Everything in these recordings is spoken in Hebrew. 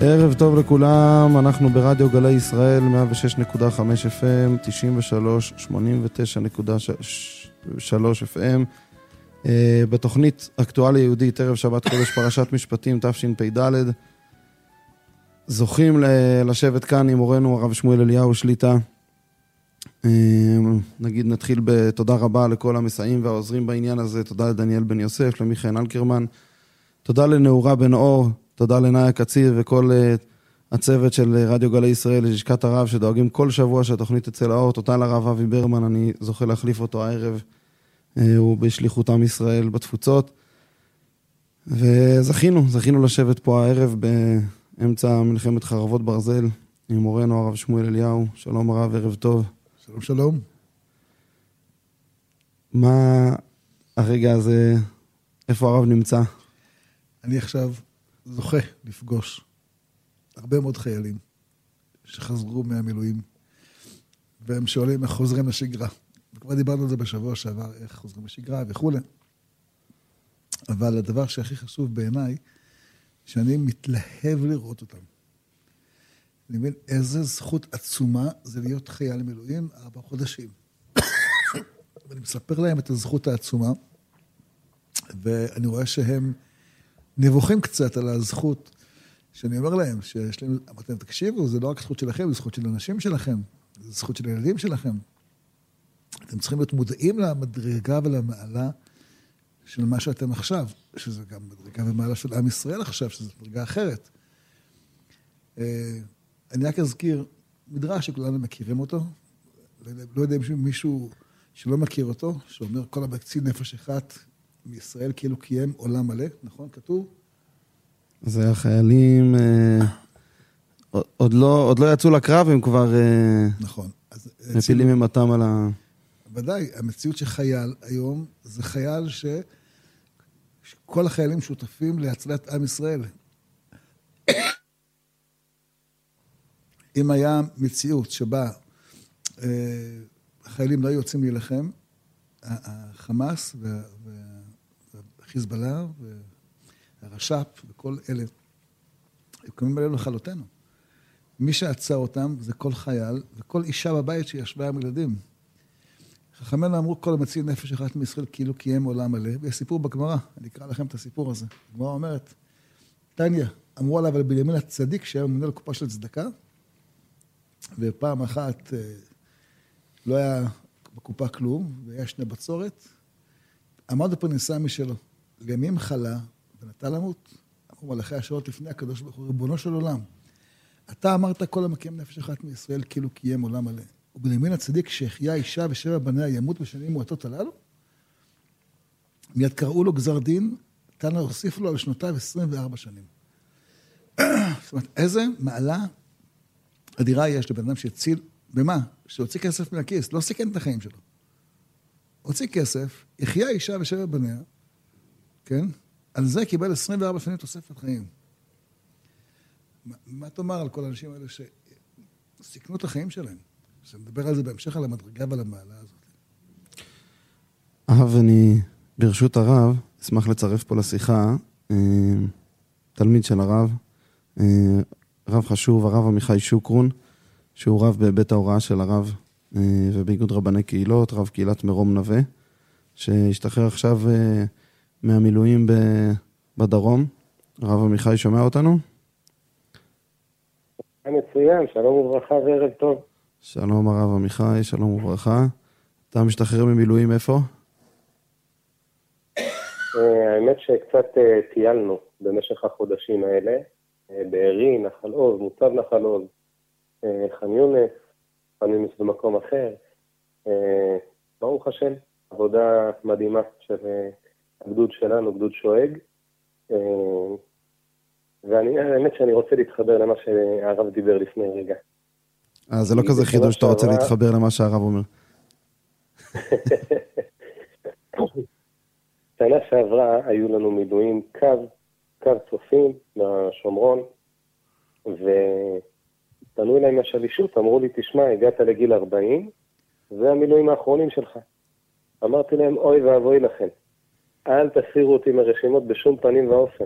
ערב טוב לכולם, אנחנו ברדיו גלי ישראל, 106.5 FM, 93, 89.3 FM. Uh, בתוכנית אקטואליה יהודית, ערב שבת קודש פרשת משפטים, תשפ"ד. זוכים לשבת כאן עם מורנו הרב שמואל אליהו שליטה. Uh, נגיד נתחיל בתודה רבה לכל המסייעים והעוזרים בעניין הזה, תודה לדניאל בן יוסף, למיכאל אלקרמן, תודה לנעורה בן אור, תודה לנאיה קציר וכל uh, הצוות של רדיו גלי ישראל, לשכת הרב, שדואגים כל שבוע שהתוכנית תצא לאור. תודה לרב אבי ברמן, אני זוכה להחליף אותו הערב. Uh, הוא בשליחות עם ישראל בתפוצות. וזכינו, זכינו לשבת פה הערב באמצע מלחמת חרבות ברזל עם מורנו הרב שמואל אליהו. שלום הרב, ערב טוב. שלום שלום. מה הרגע הזה, איפה הרב נמצא? אני עכשיו זוכה לפגוש הרבה מאוד חיילים שחזרו מהמילואים, והם שואלים איך חוזרים לשגרה. וכבר דיברנו על זה בשבוע שעבר, איך חוזרים לשגרה וכולי. אבל הדבר שהכי חשוב בעיניי, שאני מתלהב לראות אותם. אני מבין איזה זכות עצומה זה להיות חייל מילואים ארבעה חודשים. ואני מספר להם את הזכות העצומה, ואני רואה שהם נבוכים קצת על הזכות שאני אומר להם, שיש להם, אמרתי להם, תקשיבו, זה לא רק זכות שלכם, זה זכות של הנשים שלכם, זה זכות של הילדים שלכם. אתם צריכים להיות מודעים למדרגה ולמעלה של מה שאתם עכשיו, שזה גם מדרגה ומעלה של עם ישראל עכשיו, שזו מדרגה אחרת. אני רק אזכיר מדרש שכולנו מכירים אותו, לא יודע אם מישהו שלא מכיר אותו, שאומר כל המקצין נפש אחת מישראל כאילו קיים עולם מלא, נכון? כתוב? זה החיילים אה, עוד, לא, עוד לא יצאו לקרב, הם כבר אה, נכון. מפילים אימתם על ה... ודאי, המציאות של חייל היום זה חייל ש... שכל החיילים שותפים להצלת עם ישראל. אם היה מציאות שבה אה, החיילים לא היו יוצאים להילחם, החמאס והחיזבאללה והרש"פ וכל אלה, הם קמים עלינו לכלותנו. מי שעצר אותם זה כל חייל וכל אישה בבית שישבה עם ילדים. חכמינו אמרו כל המציל נפש אחת מישראל כאילו קיים עולם מלא, ויש סיפור בגמרא, אני אקרא לכם את הסיפור הזה. הגמרא אומרת, טניה, אמרו עליו על בנימין הצדיק שהיה ממונה לקופה של צדקה, ופעם אחת לא היה בקופה כלום, והיה שני בצורת, עמד בפרנסה משלו. לימים חלה ונטה למות. אמרו מלאכי השעות לפני הקדוש ברוך הוא, ריבונו של עולם. אתה אמרת כל המקיים נפש אחת מישראל כאילו קיים עולם מלא. ובנימין הצדיק שהחיה אישה ושבע בניה ימות בשנים מועטות הללו? מיד קראו לו גזר דין, נתן להוסיף לו על שנותיו 24 שנים. זאת אומרת, איזה מעלה אדירה יש לבן אדם שהציל, במה? שהוציא כסף מהכיס, לא סיכן את החיים שלו. הוציא כסף, החיה אישה ושבע בניה, כן? על זה קיבל 24 שנים תוספת חיים. מה, מה תאמר על כל האנשים האלה שסיכנו את החיים שלהם? שנדבר על זה בהמשך, על המדרגה ועל המעלה הזאת. הרב, אני, ברשות הרב, אשמח לצרף פה לשיחה תלמיד של הרב, רב חשוב, הרב עמיחי שוקרון, שהוא רב בבית ההוראה של הרב ובאיגוד רבני קהילות, רב קהילת מרום נווה, שהשתחרר עכשיו מהמילואים בדרום. הרב עמיחי שומע אותנו? מצוין, שלום וברכה וערב טוב. שלום הרב עמיחי, שלום וברכה. אתה משתחרר ממילואים איפה? האמת שקצת טיילנו במשך החודשים האלה, בארי, נחל עוז, מוצב נחל עוז, ח'אן יונס, ח'אן יונס במקום אחר. ברוך השם, עבודה מדהימה של הגדוד שלנו, גדוד שואג. והאמת שאני רוצה להתחבר למה שהרב דיבר לפני רגע. אה, זה לא כזה חידוש שאתה רוצה להתחבר למה שהרב אומר. שנה שעברה היו לנו מילואים קו, קו צופים בשומרון, ופנו אליי מהשלישות, אמרו לי, תשמע, הגעת לגיל 40, זה המילואים האחרונים שלך. אמרתי להם, אוי ואבוי לכם, אל תסירו אותי מרשימות בשום פנים ואופן.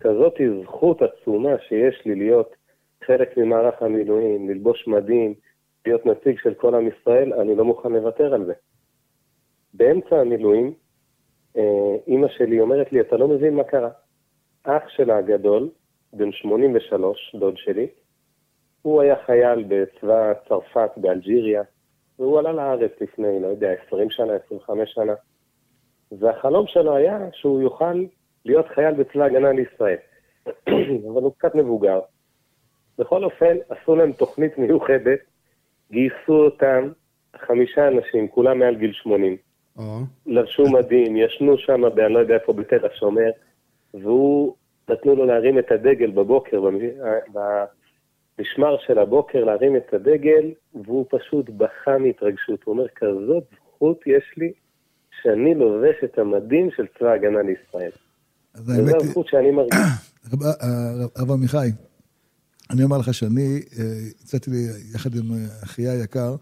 כזאת זכות עצומה שיש לי להיות חלק ממערך המילואים, ללבוש מדים, להיות נציג של כל עם ישראל, אני לא מוכן לוותר על זה. באמצע המילואים, אה, אימא שלי אומרת לי, אתה לא מבין מה קרה. אח שלה הגדול, בן 83, דוד שלי, הוא היה חייל בצבא צרפת באלג'יריה, והוא עלה לארץ לפני, לא יודע, 20 שנה, 25 שנה. והחלום שלו היה שהוא יוכל להיות חייל בצבא הגנה לישראל. אבל הוא קצת מבוגר. בכל אופן, עשו להם תוכנית מיוחדת, גייסו אותם חמישה אנשים, כולם מעל גיל 80. לבשו מדים, ישנו שם, אני לא יודע איפה, בתל השומר, והוא, נתנו לו להרים את הדגל בבוקר, במשמר של הבוקר להרים את הדגל, והוא פשוט בכה מהתרגשות. הוא אומר, כזאת זכות יש לי שאני לובש את המדים של צבא ההגנה לישראל. וזו הזכות שאני מרגיש. הרב עמיחי, אני אומר לך שאני יצאתי לי יחד עם אחי היקר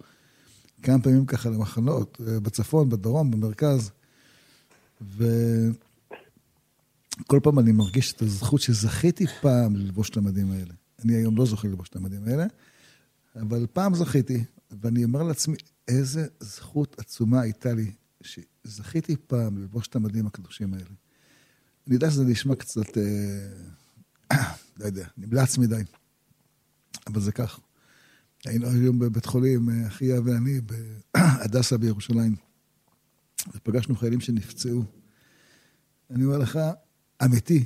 כמה פעמים ככה למחנות, בצפון, בדרום, במרכז, וכל פעם אני מרגיש את הזכות שזכיתי פעם ללבוש את המדים האלה. אני היום לא זוכר ללבוש את המדים האלה, אבל פעם זכיתי, ואני אומר לעצמי, איזה זכות עצומה הייתה לי שזכיתי פעם ללבוש את המדים הקדושים האלה. אני יודע שזה נשמע קצת, אה, לא יודע, נמלץ מדי, אבל זה כך. היינו היום בבית חולים, אה, אחיה ואני, בהדסה בירושלים, ופגשנו חיילים שנפצעו. אני אומר לך, אמיתי,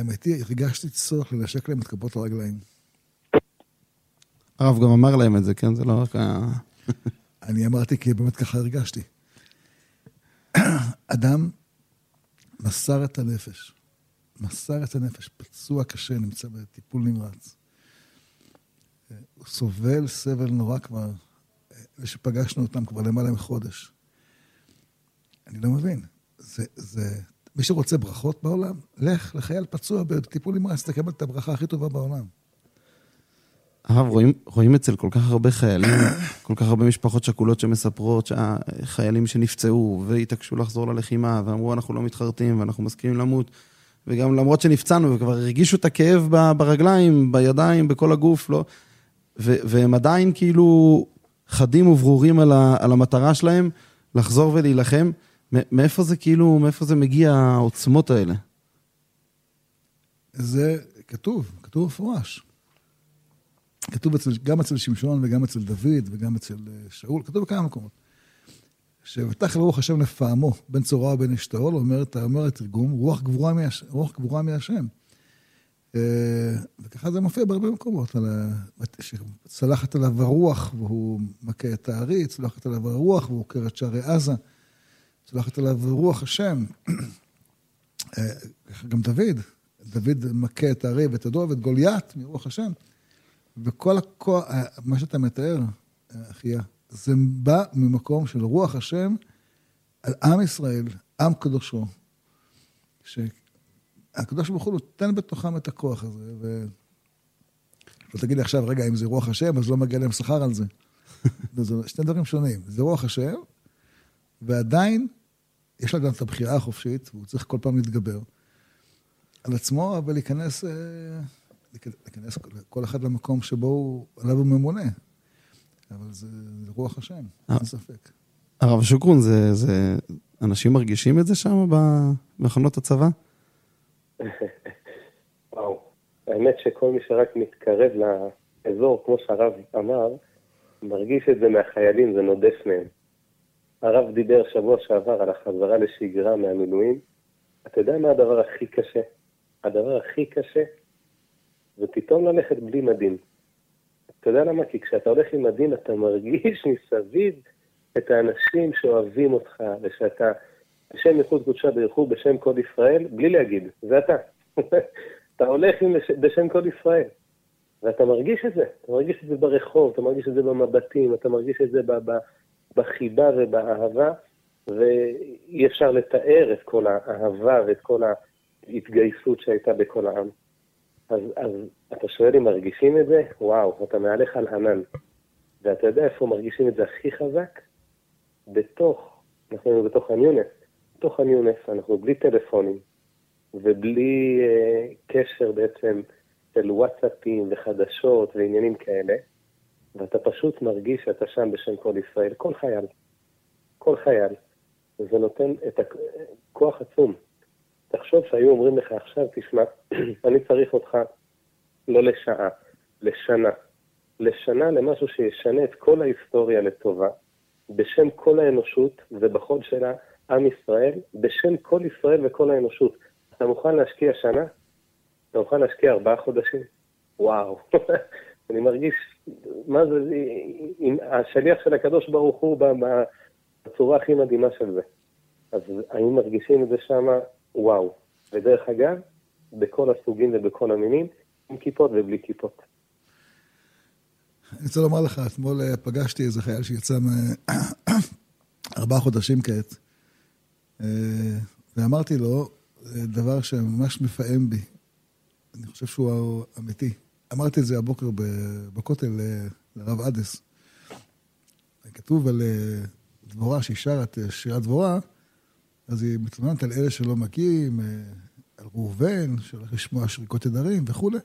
אמיתי, הרגשתי צורך לנשק להם את כפות הרגליים. הרב גם אמר להם את זה, כן? זה לא רק ה... אני אמרתי כי באמת ככה הרגשתי. אדם מסר את הנפש, מסר את הנפש, פצוע קשה, נמצא בטיפול נמרץ. הוא סובל סבל נורא כבר, ושפגשנו אותם כבר למעלה מחודש. אני לא מבין. זה, זה... מי שרוצה ברכות בעולם, לך לחייל פצוע בטיפול נמרץ, תקבל את הברכה הכי טובה בעולם. הרב, רואים, רואים אצל כל כך הרבה חיילים, כל כך הרבה משפחות שכולות שמספרות שהחיילים שנפצעו והתעקשו לחזור ללחימה ואמרו אנחנו לא מתחרטים ואנחנו מסכימים למות וגם למרות שנפצענו וכבר הרגישו את הכאב ברגליים, בידיים, בכל הגוף, לא... ו- והם עדיין כאילו חדים וברורים על, ה- על המטרה שלהם לחזור ולהילחם. מאיפה זה כאילו, מאיפה זה מגיע העוצמות האלה? זה כתוב, כתוב מפורש. כתוב אצל, גם אצל שמשון וגם אצל דוד וגם אצל אה, שאול, כתוב בכמה מקומות. שבטח לרוח השם לפעמו, בין צורה ובין אשתאול, אומר, אומר התרגום, רוח גבורה, מהש, רוח גבורה מהשם. אה, וככה זה מופיע בהרבה מקומות, שצלחת עליו הרוח והוא מכה את הארי, צלחת עליו הרוח והוא עוקר את שערי עזה, צלחת עליו רוח השם. אה, גם דוד, דוד מכה את הארי ואת הדור ואת גוליית מרוח השם. וכל הכוח, מה שאתה מתאר, אחיה, זה בא ממקום של רוח השם על עם ישראל, עם קדושו. שהקדוש ברוך הוא נותן בתוכם את הכוח הזה, ו... לא תגיד לי עכשיו, רגע, אם זה רוח השם, אז לא מגיע להם שכר על זה. זה שני דברים שונים. זה רוח השם, ועדיין יש לה גם את הבחירה החופשית, והוא צריך כל פעם להתגבר על עצמו, אבל להיכנס... להיכנס כל אחד למקום שבו הוא, עליו הוא ממונה. אבל זה, זה רוח השם, אין אה. ספק. הרב שוקרון, זה, זה, אנשים מרגישים את זה שם במחנות הצבא? וואו, האמת שכל מי שרק מתקרב לאזור, כמו שהרב אמר, מרגיש את זה מהחיילים, זה נודף מהם. הרב דיבר שבוע שעבר על החזרה לשגרה מהמילואים. אתה יודע מה הדבר הכי קשה? הדבר הכי קשה ופתאום ללכת בלי מדים. אתה יודע למה? כי כשאתה הולך עם מדים אתה מרגיש מסביב את האנשים שאוהבים אותך, ושאתה בשם ייחוד קודשה ברכו בשם כל ישראל, בלי להגיד, זה אתה. אתה הולך עם בשם כל ישראל, ואתה מרגיש את זה, אתה מרגיש את זה ברחוב, אתה מרגיש את זה במבטים, אתה מרגיש את זה בחיבה ובאהבה, ואי אפשר לתאר את כל האהבה ואת כל ההתגייסות שהייתה בכל העם. אז, אז אתה שואל אם מרגישים את זה? וואו, אתה מהלך על ענן. ואתה יודע איפה מרגישים את זה הכי חזק? בתוך, אנחנו בתוך הניונס. בתוך הניונס, אנחנו בלי טלפונים, ובלי אה, קשר בעצם של וואטסאפים וחדשות ועניינים כאלה, ואתה פשוט מרגיש שאתה שם בשם כל ישראל, כל חייל, כל חייל, וזה נותן את הכוח עצום. תחשוב שהיו אומרים לך עכשיו, תשמע, אני צריך אותך לא לשעה, לשנה. לשנה למשהו שישנה את כל ההיסטוריה לטובה, בשם כל האנושות ובחוד שלה עם ישראל, בשם כל ישראל וכל האנושות. אתה מוכן להשקיע שנה? אתה מוכן להשקיע ארבעה חודשים? וואו. אני מרגיש, מה זה, עם השליח של הקדוש ברוך הוא בצורה הכי מדהימה של זה. אז היינו מרגישים את זה שמה, וואו. ודרך אגב, בכל הסוגים ובכל המינים, עם כיפות ובלי כיפות. אני רוצה לומר לך, אתמול אה, פגשתי איזה חייל שיצא מארבעה חודשים כעת, אה, ואמרתי לו אה, דבר שממש מפעם בי. אני חושב שהוא אמיתי. אמרתי את זה הבוקר בכותל לרב אדס. כתוב על דבורה שהיא שרה את שירת דבורה, אז היא מתלוננת על אלה שלא מגיעים, על ראובן, שהולך לשמוע שריקות תדרים וכולי.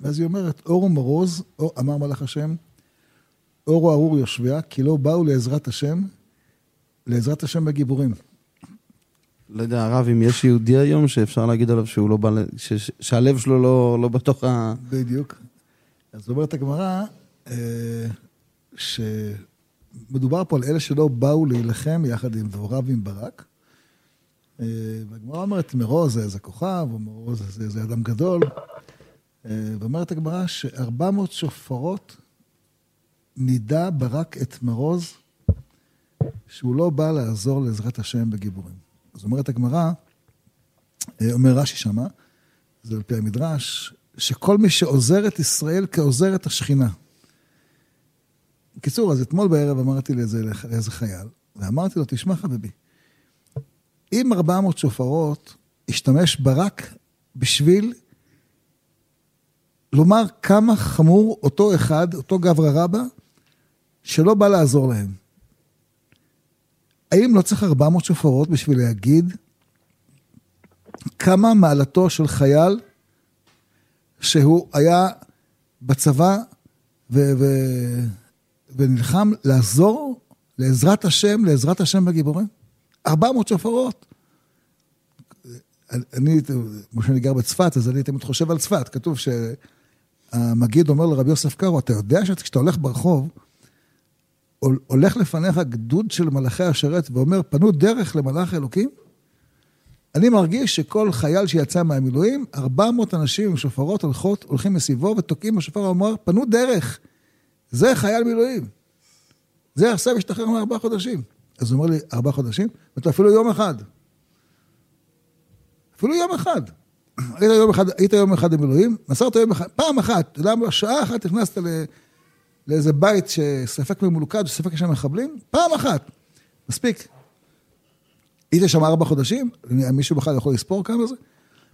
ואז היא אומרת, אור ומרוז, או, אמר מלאך השם, אור וארור יושביה, כי לא באו לעזרת השם, לעזרת השם בגיבורים. לא יודע, הרב, אם יש יהודי היום שאפשר להגיד עליו שהוא לא בא, ש, שהלב שלו לא, לא בתוך ה... בדיוק. אז אומרת הגמרא, אה, שמדובר פה על אלה שלא באו להילחם יחד עם דבורה ועם ברק. אה, והגמרא אומרת, מרוז זה איזה כוכב, או מרוז זה איזה אדם גדול. אה, ואומרת הגמרא שארבע מאות שופרות נידה ברק את מרוז, שהוא לא בא לעזור לעזרת השם בגיבורים. אז אומרת הגמרא, אה, אומר רש"י שמה, זה על פי המדרש, שכל מי שעוזר את ישראל כעוזר את השכינה. בקיצור, אז אתמול בערב אמרתי לאיזה, לאיזה חייל, ואמרתי לו, תשמע חביבי, אם 400 שופרות השתמש ברק בשביל לומר כמה חמור אותו אחד, אותו גברא רבא, שלא בא לעזור להם. האם לא צריך 400 שופרות בשביל להגיד כמה מעלתו של חייל שהוא היה בצבא ו- ו- ונלחם לעזור לעזרת השם, לעזרת השם בגיבורים? 400 שופרות. אני, כמו שאני גר בצפת, אז אני תמיד חושב על צפת. כתוב ש... המגיד אומר לרבי יוסף קארו, אתה יודע שכשאתה הולך ברחוב, הולך לפניך גדוד של מלאכי השרת ואומר, פנו דרך למלאך אלוקים? אני מרגיש שכל חייל שיצא מהמילואים, 400 אנשים עם שופרות הולכות, הולכים מסביבו ותוקעים בשופר ואומר, פנו דרך. זה חייל מילואים. זה עכשיו השתחרר מארבעה חודשים. אז הוא אומר לי, ארבעה חודשים? ואתה אפילו יום אחד. אפילו יום אחד. היית יום אחד, היית יום אחד במילואים, נסעת יום אחד, פעם אחת, אתה יודע מה, שעה אחת נכנסת ל, לאיזה בית שספק ממולכד, שספק יש שם מחבלים, פעם אחת, מספיק. היית שם ארבע חודשים, מישהו בכלל יכול לספור כמה זה?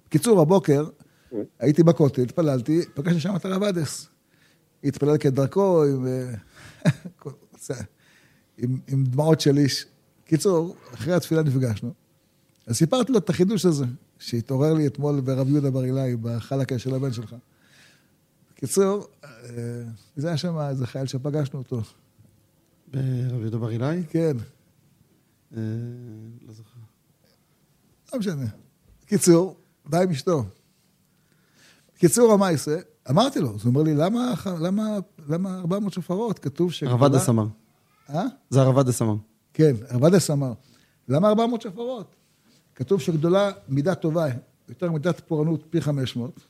בקיצור, הבוקר הייתי בכותל, התפללתי, פגשתי שם את הרב אדס. התפלל כדרכו עם, עם, עם דמעות של איש. קיצור, אחרי התפילה נפגשנו. אז סיפרתי לו את החידוש הזה, שהתעורר לי אתמול ברב יהודה בר אילאי, בחלקה של הבן שלך. בקיצור, אה, זה היה שם איזה חייל שפגשנו אותו. ברב יהודה בר אילאי? כן. אה, לא זוכר. לא משנה. בקיצור, בא עם אשתו. בקיצור, המייסה, אמרתי לו, אז הוא אומר לי, למה, למה, למה 400 שופרות? כתוב ש... הרבדס אמר. אה? זה הרבדס אמר. כן, הרבדס אמר. למה 400 שופרות? כתוב שגדולה מידה טובה, יותר מידת פורענות פי 500.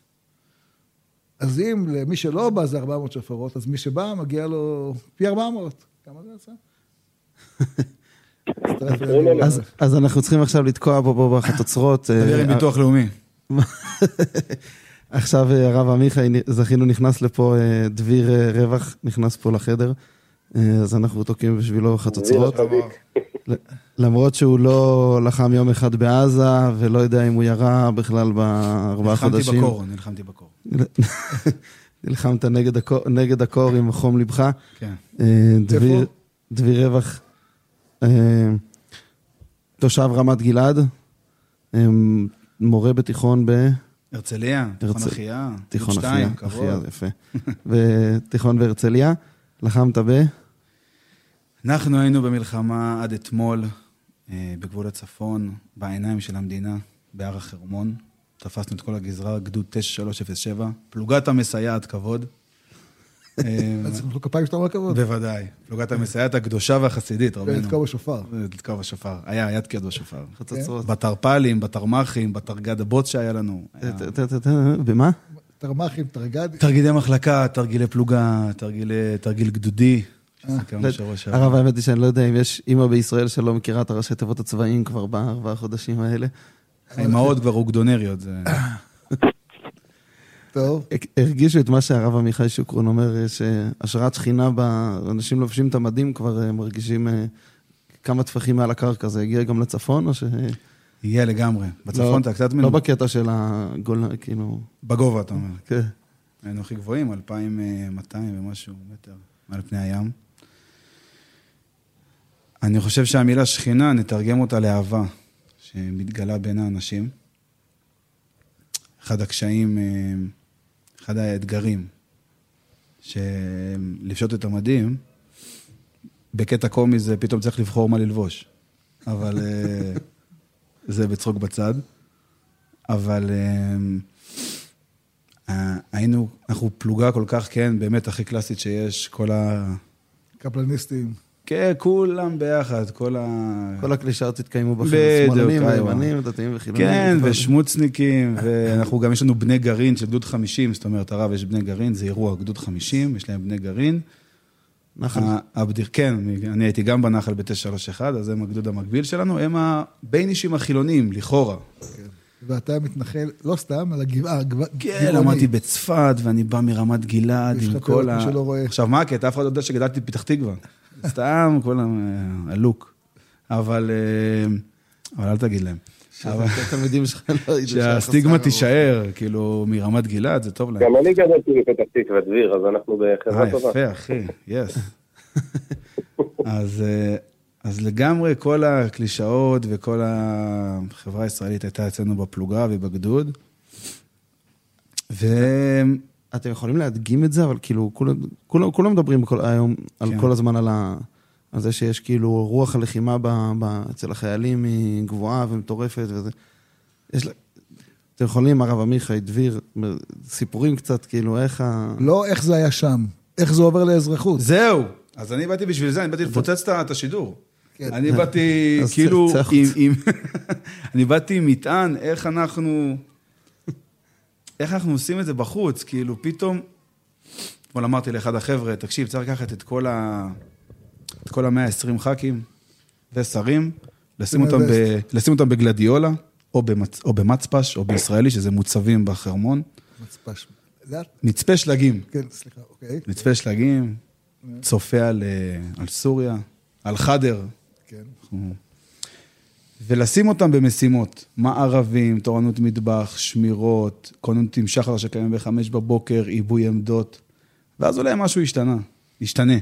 אז אם למי שלא בא זה 400 שופרות, אז מי שבא מגיע לו פי 400. כמה זה יצא? אז אנחנו צריכים עכשיו לתקוע פה בחצוצרות. תדבר עם ביטוח לאומי. עכשיו הרב עמיחי, זכינו, נכנס לפה, אה, דביר אה, רווח, נכנס פה לחדר, אה, אז אנחנו תוקעים בשבילו חצוצרות. למרות שהוא לא לחם יום אחד בעזה, ולא יודע אם הוא ירה בכלל בארבעה חודשים. נלחמתי בקור, נלחמתי בקור. נלחמת נגד הקור, נגד הקור עם חום לבך. כן. אה, דביר, דביר רווח, אה, תושב רמת גלעד. אה, מורה בתיכון ב... הרצליה, תיכון אחיה, תיכון אחיה, אחיה. יפה. ותיכון בהרצליה. לחמת ב... אנחנו היינו במלחמה עד אתמול אה, בגבול הצפון, בעיניים של המדינה, בהר החרמון. תפסנו את כל הגזרה, גדוד 9307, פלוגת המסייעת כבוד. אה, אז צריך כפיים שאתה אומר כבוד. בוודאי, פלוגת המסייעת הקדושה והחסידית, רבנו. ולתקוע בשופר. לתקוע בשופר. היה, היה תקיעות בשופר. חצוצרות. בתרפ"לים, בתרמ"חים, בתרגד הבוץ שהיה לנו. במה? תרמ"חים, תרגד. תרגילי מחלקה, תרגילי פלוגה, תרגיל גדודי. שעבר. הרב, האמת היא שאני לא יודע אם יש אימא בישראל שלא מכירה את הראשי תיבות הצבאיים כבר בארבעה חודשים האלה. האימהות כבר אוגדונריות, זה... טוב. הרגישו את מה שהרב עמיחי שוקרון אומר, שהשראת שכינה, אנשים לובשים את המדים כבר אה, מרגישים אה, כמה טפחים מעל הקרקע, זה הגיע גם לצפון, או ש... יהיה לגמרי. בצפון אתה קצת... לא בקטע של הגולה, כאילו... בגובה, אתה אומר. כן. היינו הכי גבוהים, 2,200 ומשהו מטר מעל פני הים. אני חושב שהמילה שכינה, נתרגם אותה לאהבה, שמתגלה בין האנשים. אחד הקשיים, אה, אחד האתגרים, שלפשוט את המדים, בקטע קומי זה פתאום צריך לבחור מה ללבוש. אבל אה, זה בצחוק בצד. אבל אה, אה, היינו, אנחנו פלוגה כל כך, כן, באמת הכי קלאסית שיש, כל ה... קפלניסטים. כן, כולם ביחד, כל ה... כל הקלישאות התקיימו בכם, בדיוק, שמאלנים אייווה. וימנים, דתיים וחילונים. כן, וכל- ושמוצניקים, ואנחנו גם, יש לנו בני גרעין של גדוד 50, זאת אומרת, הרב, יש בני גרעין, זה אירוע, גדוד 50, יש להם בני גרעין. נחל. הבדיר, כן, אני הייתי גם בנחל ב-931, אז הם הגדוד המקביל שלנו, הם הבין אישים החילונים, לכאורה. ואתה מתנחל, לא סתם, על הגבעה, גבעה- כן, גבעוני. למדתי בצפת, ואני בא מרמת גלעד עם כל ה... עכשיו, מה הקטע? אף אחד לא יודע שגדלתי בפתח תקווה. סתם, כל ה- הלוק. אבל אה, אבל אל תגיד להם. שהתלמידים שלך לא ידעו שהסטיגמה תישאר, כאילו, מרמת גלעד, זה טוב להם. גם אני גדלתי בפתח תקווה, דביר, אז אנחנו אה, בחברה טובה. יפה, אחי, יס. אז, אה, אז לגמרי כל הקלישאות וכל החברה הישראלית הייתה אצלנו בפלוגה ובגדוד. ו... אתם יכולים להדגים את זה, אבל כאילו, כולם, כולם, כולם מדברים כל, היום על כן. כל הזמן על, ה, על זה שיש כאילו רוח הלחימה ב, ב, אצל החיילים היא גבוהה ומטורפת וזה. יש, אתם יכולים, הרב עמיחי, דביר, סיפורים קצת, כאילו, איך ה... לא איך זה היה שם, איך זה עובר לאזרחות. זהו. אז אני באתי בשביל זה, אני באתי לפוצץ את השידור. כן. אני באתי כאילו עם... עם- אני באתי עם מטען, איך אנחנו... איך אנחנו עושים את זה בחוץ, כאילו פתאום... אתמול אמרתי לאחד החבר'ה, תקשיב, צריך לקחת את כל ה... את כל ה-120 ח"כים ושרים, לשים אותם, ב... לשים אותם בגלדיולה, או, במצ... או במצפש, או בישראלי, שזה מוצבים בחרמון. מצפש. מצפה שלגים. כן, סליחה, אוקיי. מצפה שלגים, צופה על, אה, על סוריה, על חדר, כן. אנחנו- ולשים אותם במשימות, מערבים, תורנות מטבח, שמירות, כוננות עם שחר שקיימים בחמש בבוקר, עיבוי עמדות, ואז אולי משהו השתנה, ישתנה.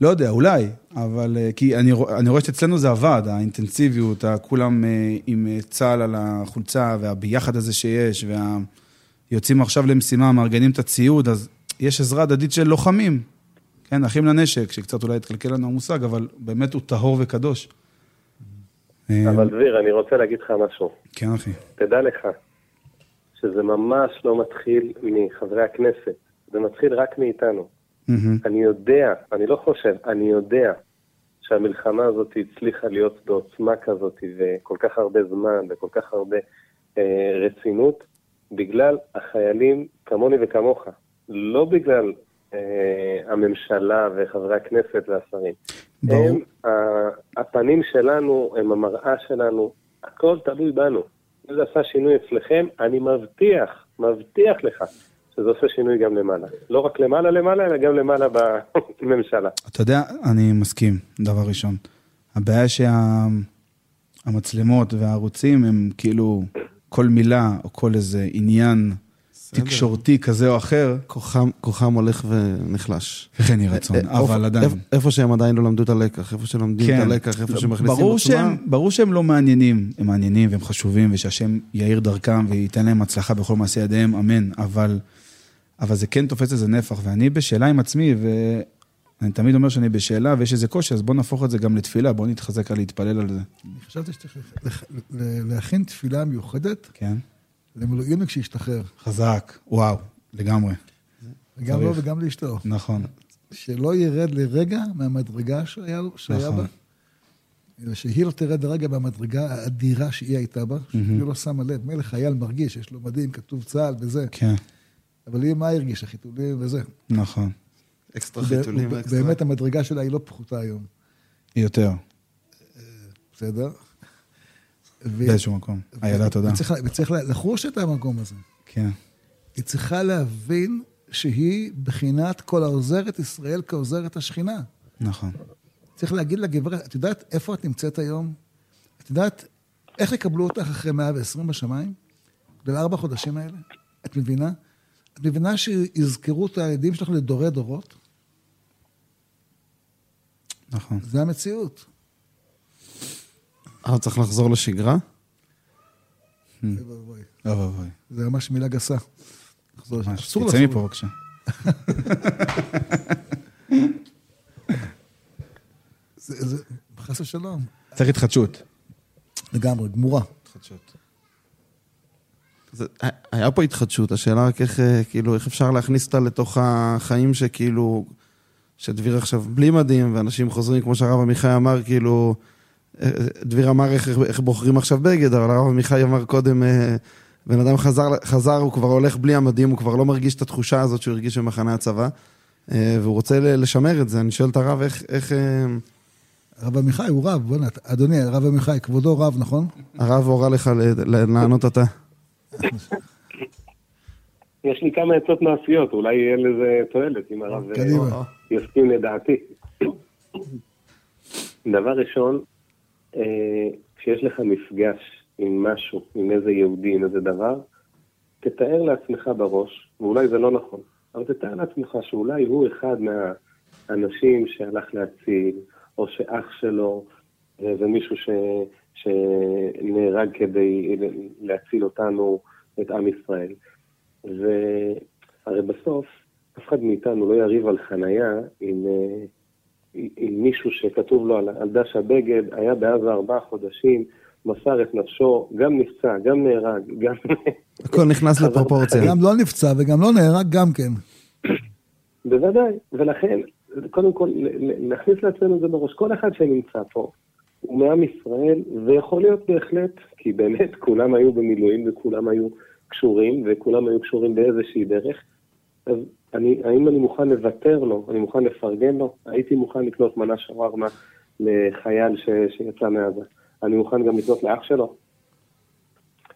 לא יודע, אולי, אבל אה, כי אני, אני רואה שאצלנו זה עבד, האינטנסיביות, כולם אה, עם אה, צה"ל על החולצה, והביחד הזה שיש, ויוצאים עכשיו למשימה, מארגנים את הציוד, אז יש עזרה הדדית של לוחמים, כן, אחים לנשק, שקצת אולי התקלקל לנו המושג, אבל באמת הוא טהור וקדוש. אה, אבל דביר, אני רוצה להגיד לך משהו. כן, אחי. תדע לך שזה ממש לא מתחיל מחברי הכנסת, זה מתחיל רק מאיתנו. אני יודע, אני לא חושב, אני יודע שהמלחמה הזאת הצליחה להיות בעוצמה כזאת וכל כך הרבה זמן וכל כך הרבה אה, רצינות, בגלל החיילים כמוני וכמוך, לא בגלל אה, הממשלה וחברי הכנסת והשרים. הם, הפנים שלנו, הם המראה שלנו, הכל תלוי בנו. אם זה עשה שינוי אצלכם, אני מבטיח, מבטיח לך, שזה עושה שינוי גם למעלה. לא רק למעלה למעלה, אלא גם למעלה בממשלה. אתה יודע, אני מסכים, דבר ראשון. הבעיה שהמצלמות והערוצים הם כאילו, כל מילה או כל איזה עניין תקשורתי כזה או אחר, כוחם, כוחם הולך ונחלש. וכן יהי רצון, אה, אבל איפה- עדיין. איפה- שהם עדיין לא למדו את הלקח, איפה שלומדים את הלקח, איפה שמכניסים כן. ברור עוצמה. שהם, ברור שהם לא מעניינים, הם מעניינים והם חשובים, ושהשם יאיר דרכם וייתן להם הצלחה בכל מעשי ידיהם, אמן, אבל, אבל זה כן תופס איזה נפח, ואני בשאלה עם עצמי, ואני תמיד אומר שאני בשאלה ויש איזה קושי, אז בוא נהפוך את זה גם לתפילה, בוא נתחזק על להתפלל על זה, אני חשבתי שצריך להכין תפילה מיוחדת כן? למילואימניק שישתחרר. חזק, וואו, לגמרי, גם לו. וגם לאשתו. נכון, שלא ירד לרגע מהמדרגה שהיה, שהיה נכון. בה, אלא שהיא לא תרד לרגע מהמדרגה האדירה שהיא הייתה בה, שהיא לא שמה לב. מילא חייל מרגיש, יש לו מדים, כתוב צה"ל וזה, כן, אבל היא מה הרגישה? חיתולים וזה. נכון, אקסטרה חיתולים, וב- אקסטרה. באמת המדרגה שלה היא לא פחותה היום, יותר, בסדר? באיזשהו מקום, איילה תודה, וצריך, וצריך לחוש את המקום הזה. כן, היא צריכה להבין שהיא בחינת כל העוזרת ישראל כעוזרת השכינה. נכון, צריך להגיד לגברת, את יודעת איפה את נמצאת היום? את יודעת איך יקבלו אותך אחרי 120 בשמיים? בגלל ארבע חודשים האלה? את מבינה? את מבינה שיזכרו את הילדים שלך לדורי דורות? נכון, זה המציאות. אה, צריך לחזור לשגרה? אוי ואבוי. אוי ואבוי, זה ממש מילה גסה. תצא. מפה בבקשה. זה- זה- חס ושלום. צריך התחדשות. לגמרי, גמורה. התחדשות. זה, היה פה התחדשות, השאלה רק איך, אה, כאילו, איך אפשר להכניס אותה לתוך החיים שכאילו, שדביר עכשיו בלי מדים, ואנשים חוזרים, כמו שהרב עמיחי אמר, כאילו, אה, דביר אמר איך, איך בוחרים עכשיו בגד, אבל הרב עמיחי אמר קודם, אה, בן אדם חזר, חזר, הוא כבר הולך בלי המדים, הוא כבר לא מרגיש את התחושה הזאת שהוא הרגיש במחנה הצבא, אה, והוא רוצה ל- לשמר את זה. אני שואל את הרב איך, איך אה, הרב עמיחי הוא רב, בוא'נה, אדוני, הרב עמיחי, כבודו רב, נכון? הרב הורה לך לענות אתה. יש לי כמה עצות מעשיות, אולי יהיה לזה תועלת אם הרב אה. יסכים לדעתי. דבר ראשון, אה, כשיש לך מפגש עם משהו, עם איזה יהודי, עם איזה דבר, תתאר לעצמך בראש, ואולי זה לא נכון, אבל תתאר לעצמך שאולי הוא אחד מהאנשים שהלך להציל, או שאח שלו אה, זה מישהו ש, שנהרג כדי להציל אותנו, את עם ישראל. והרי בסוף, אף אחד מאיתנו לא יריב על חנייה עם, אה, עם מישהו שכתוב לו על, על דש הבגד, היה בעזה ארבעה חודשים, מסר את נפשו, גם נפצע, גם נהרג, גם... הכל נכנס לפרופורציה. גם לא נפצע וגם לא נהרג גם כן. בוודאי, ולכן, קודם כל, להכניס לעצמנו את זה בראש. כל אחד שנמצא פה הוא מעם ישראל, ויכול להיות בהחלט, כי באמת כולם היו במילואים וכולם היו קשורים, וכולם היו קשורים באיזושהי דרך, אז אני, האם אני מוכן לוותר לו, אני מוכן לפרגן לו? הייתי מוכן לקנות מנה שווארמה לחייל ש, שיצא מעזה. אני מוכן גם לקנות לאח שלו.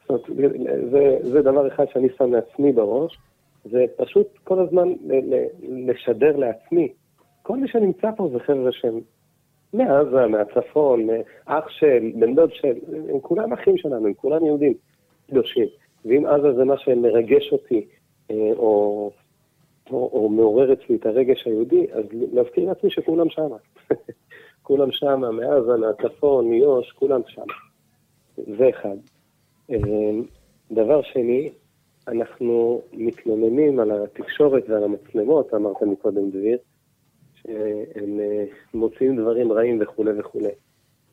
זאת אומרת, זה, זה דבר אחד שאני שם לעצמי בראש, זה פשוט כל הזמן ל- ל- לשדר לעצמי. כל מי שנמצא פה זה חבר'ה שהם מעזה, מהצפון, אח של, בן דוד של, הם כולם אחים שלנו, הם כולם יהודים קדושים. ואם עזה זה מה שמרגש אותי, אה, או, או, או מעורר אצלי את הרגש היהודי, אז להזכיר לעצמי שכולם שמה. כולם שמה, מעזה, מהצפון, מיו"ש, כולם שמה. זה אחד. אה, דבר שני, אנחנו מתלוננים על התקשורת ועל המצלמות, אמרת מקודם דביר, שהם אה, מוציאים דברים רעים וכולי וכולי.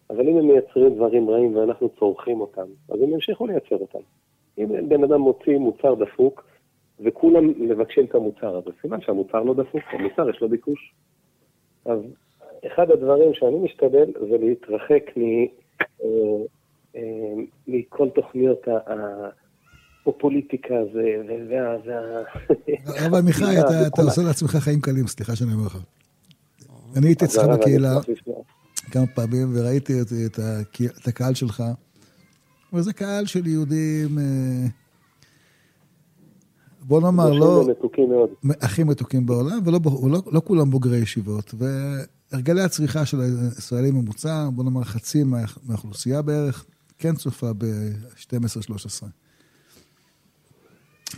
אבל אם הם מייצרים דברים רעים ואנחנו צורכים אותם, אז הם ימשיכו לייצר אותם. אם בן אדם מוציא מוצר דפוק, וכולם מבקשים את המוצר הזה, סימן שהמוצר לא דפוק, המוצר יש לו ביקוש. אז אחד הדברים שאני משתדל זה להתרחק מ, אה, אה, מכל תוכניות ה- הפופוליטיקה הזה, וה... וה... הרב עמיחי, אתה- אתה עושה לעצמך חיים קלים, סליחה שאני אומר לך. אני הייתי אצלך אז בקהילה. כמה פעמים וראיתי את הקהל שלך, וזה קהל של יהודים, אה, בוא נאמר, לא מתוקים מאוד. הכי מתוקים בעולם, ולא ולא- לא כולם בוגרי ישיבות. והרגלי הצריכה של הישראלים ממוצע, בוא נאמר חצי מה- מהאוכלוסייה בערך, כן צופה ב-12-13.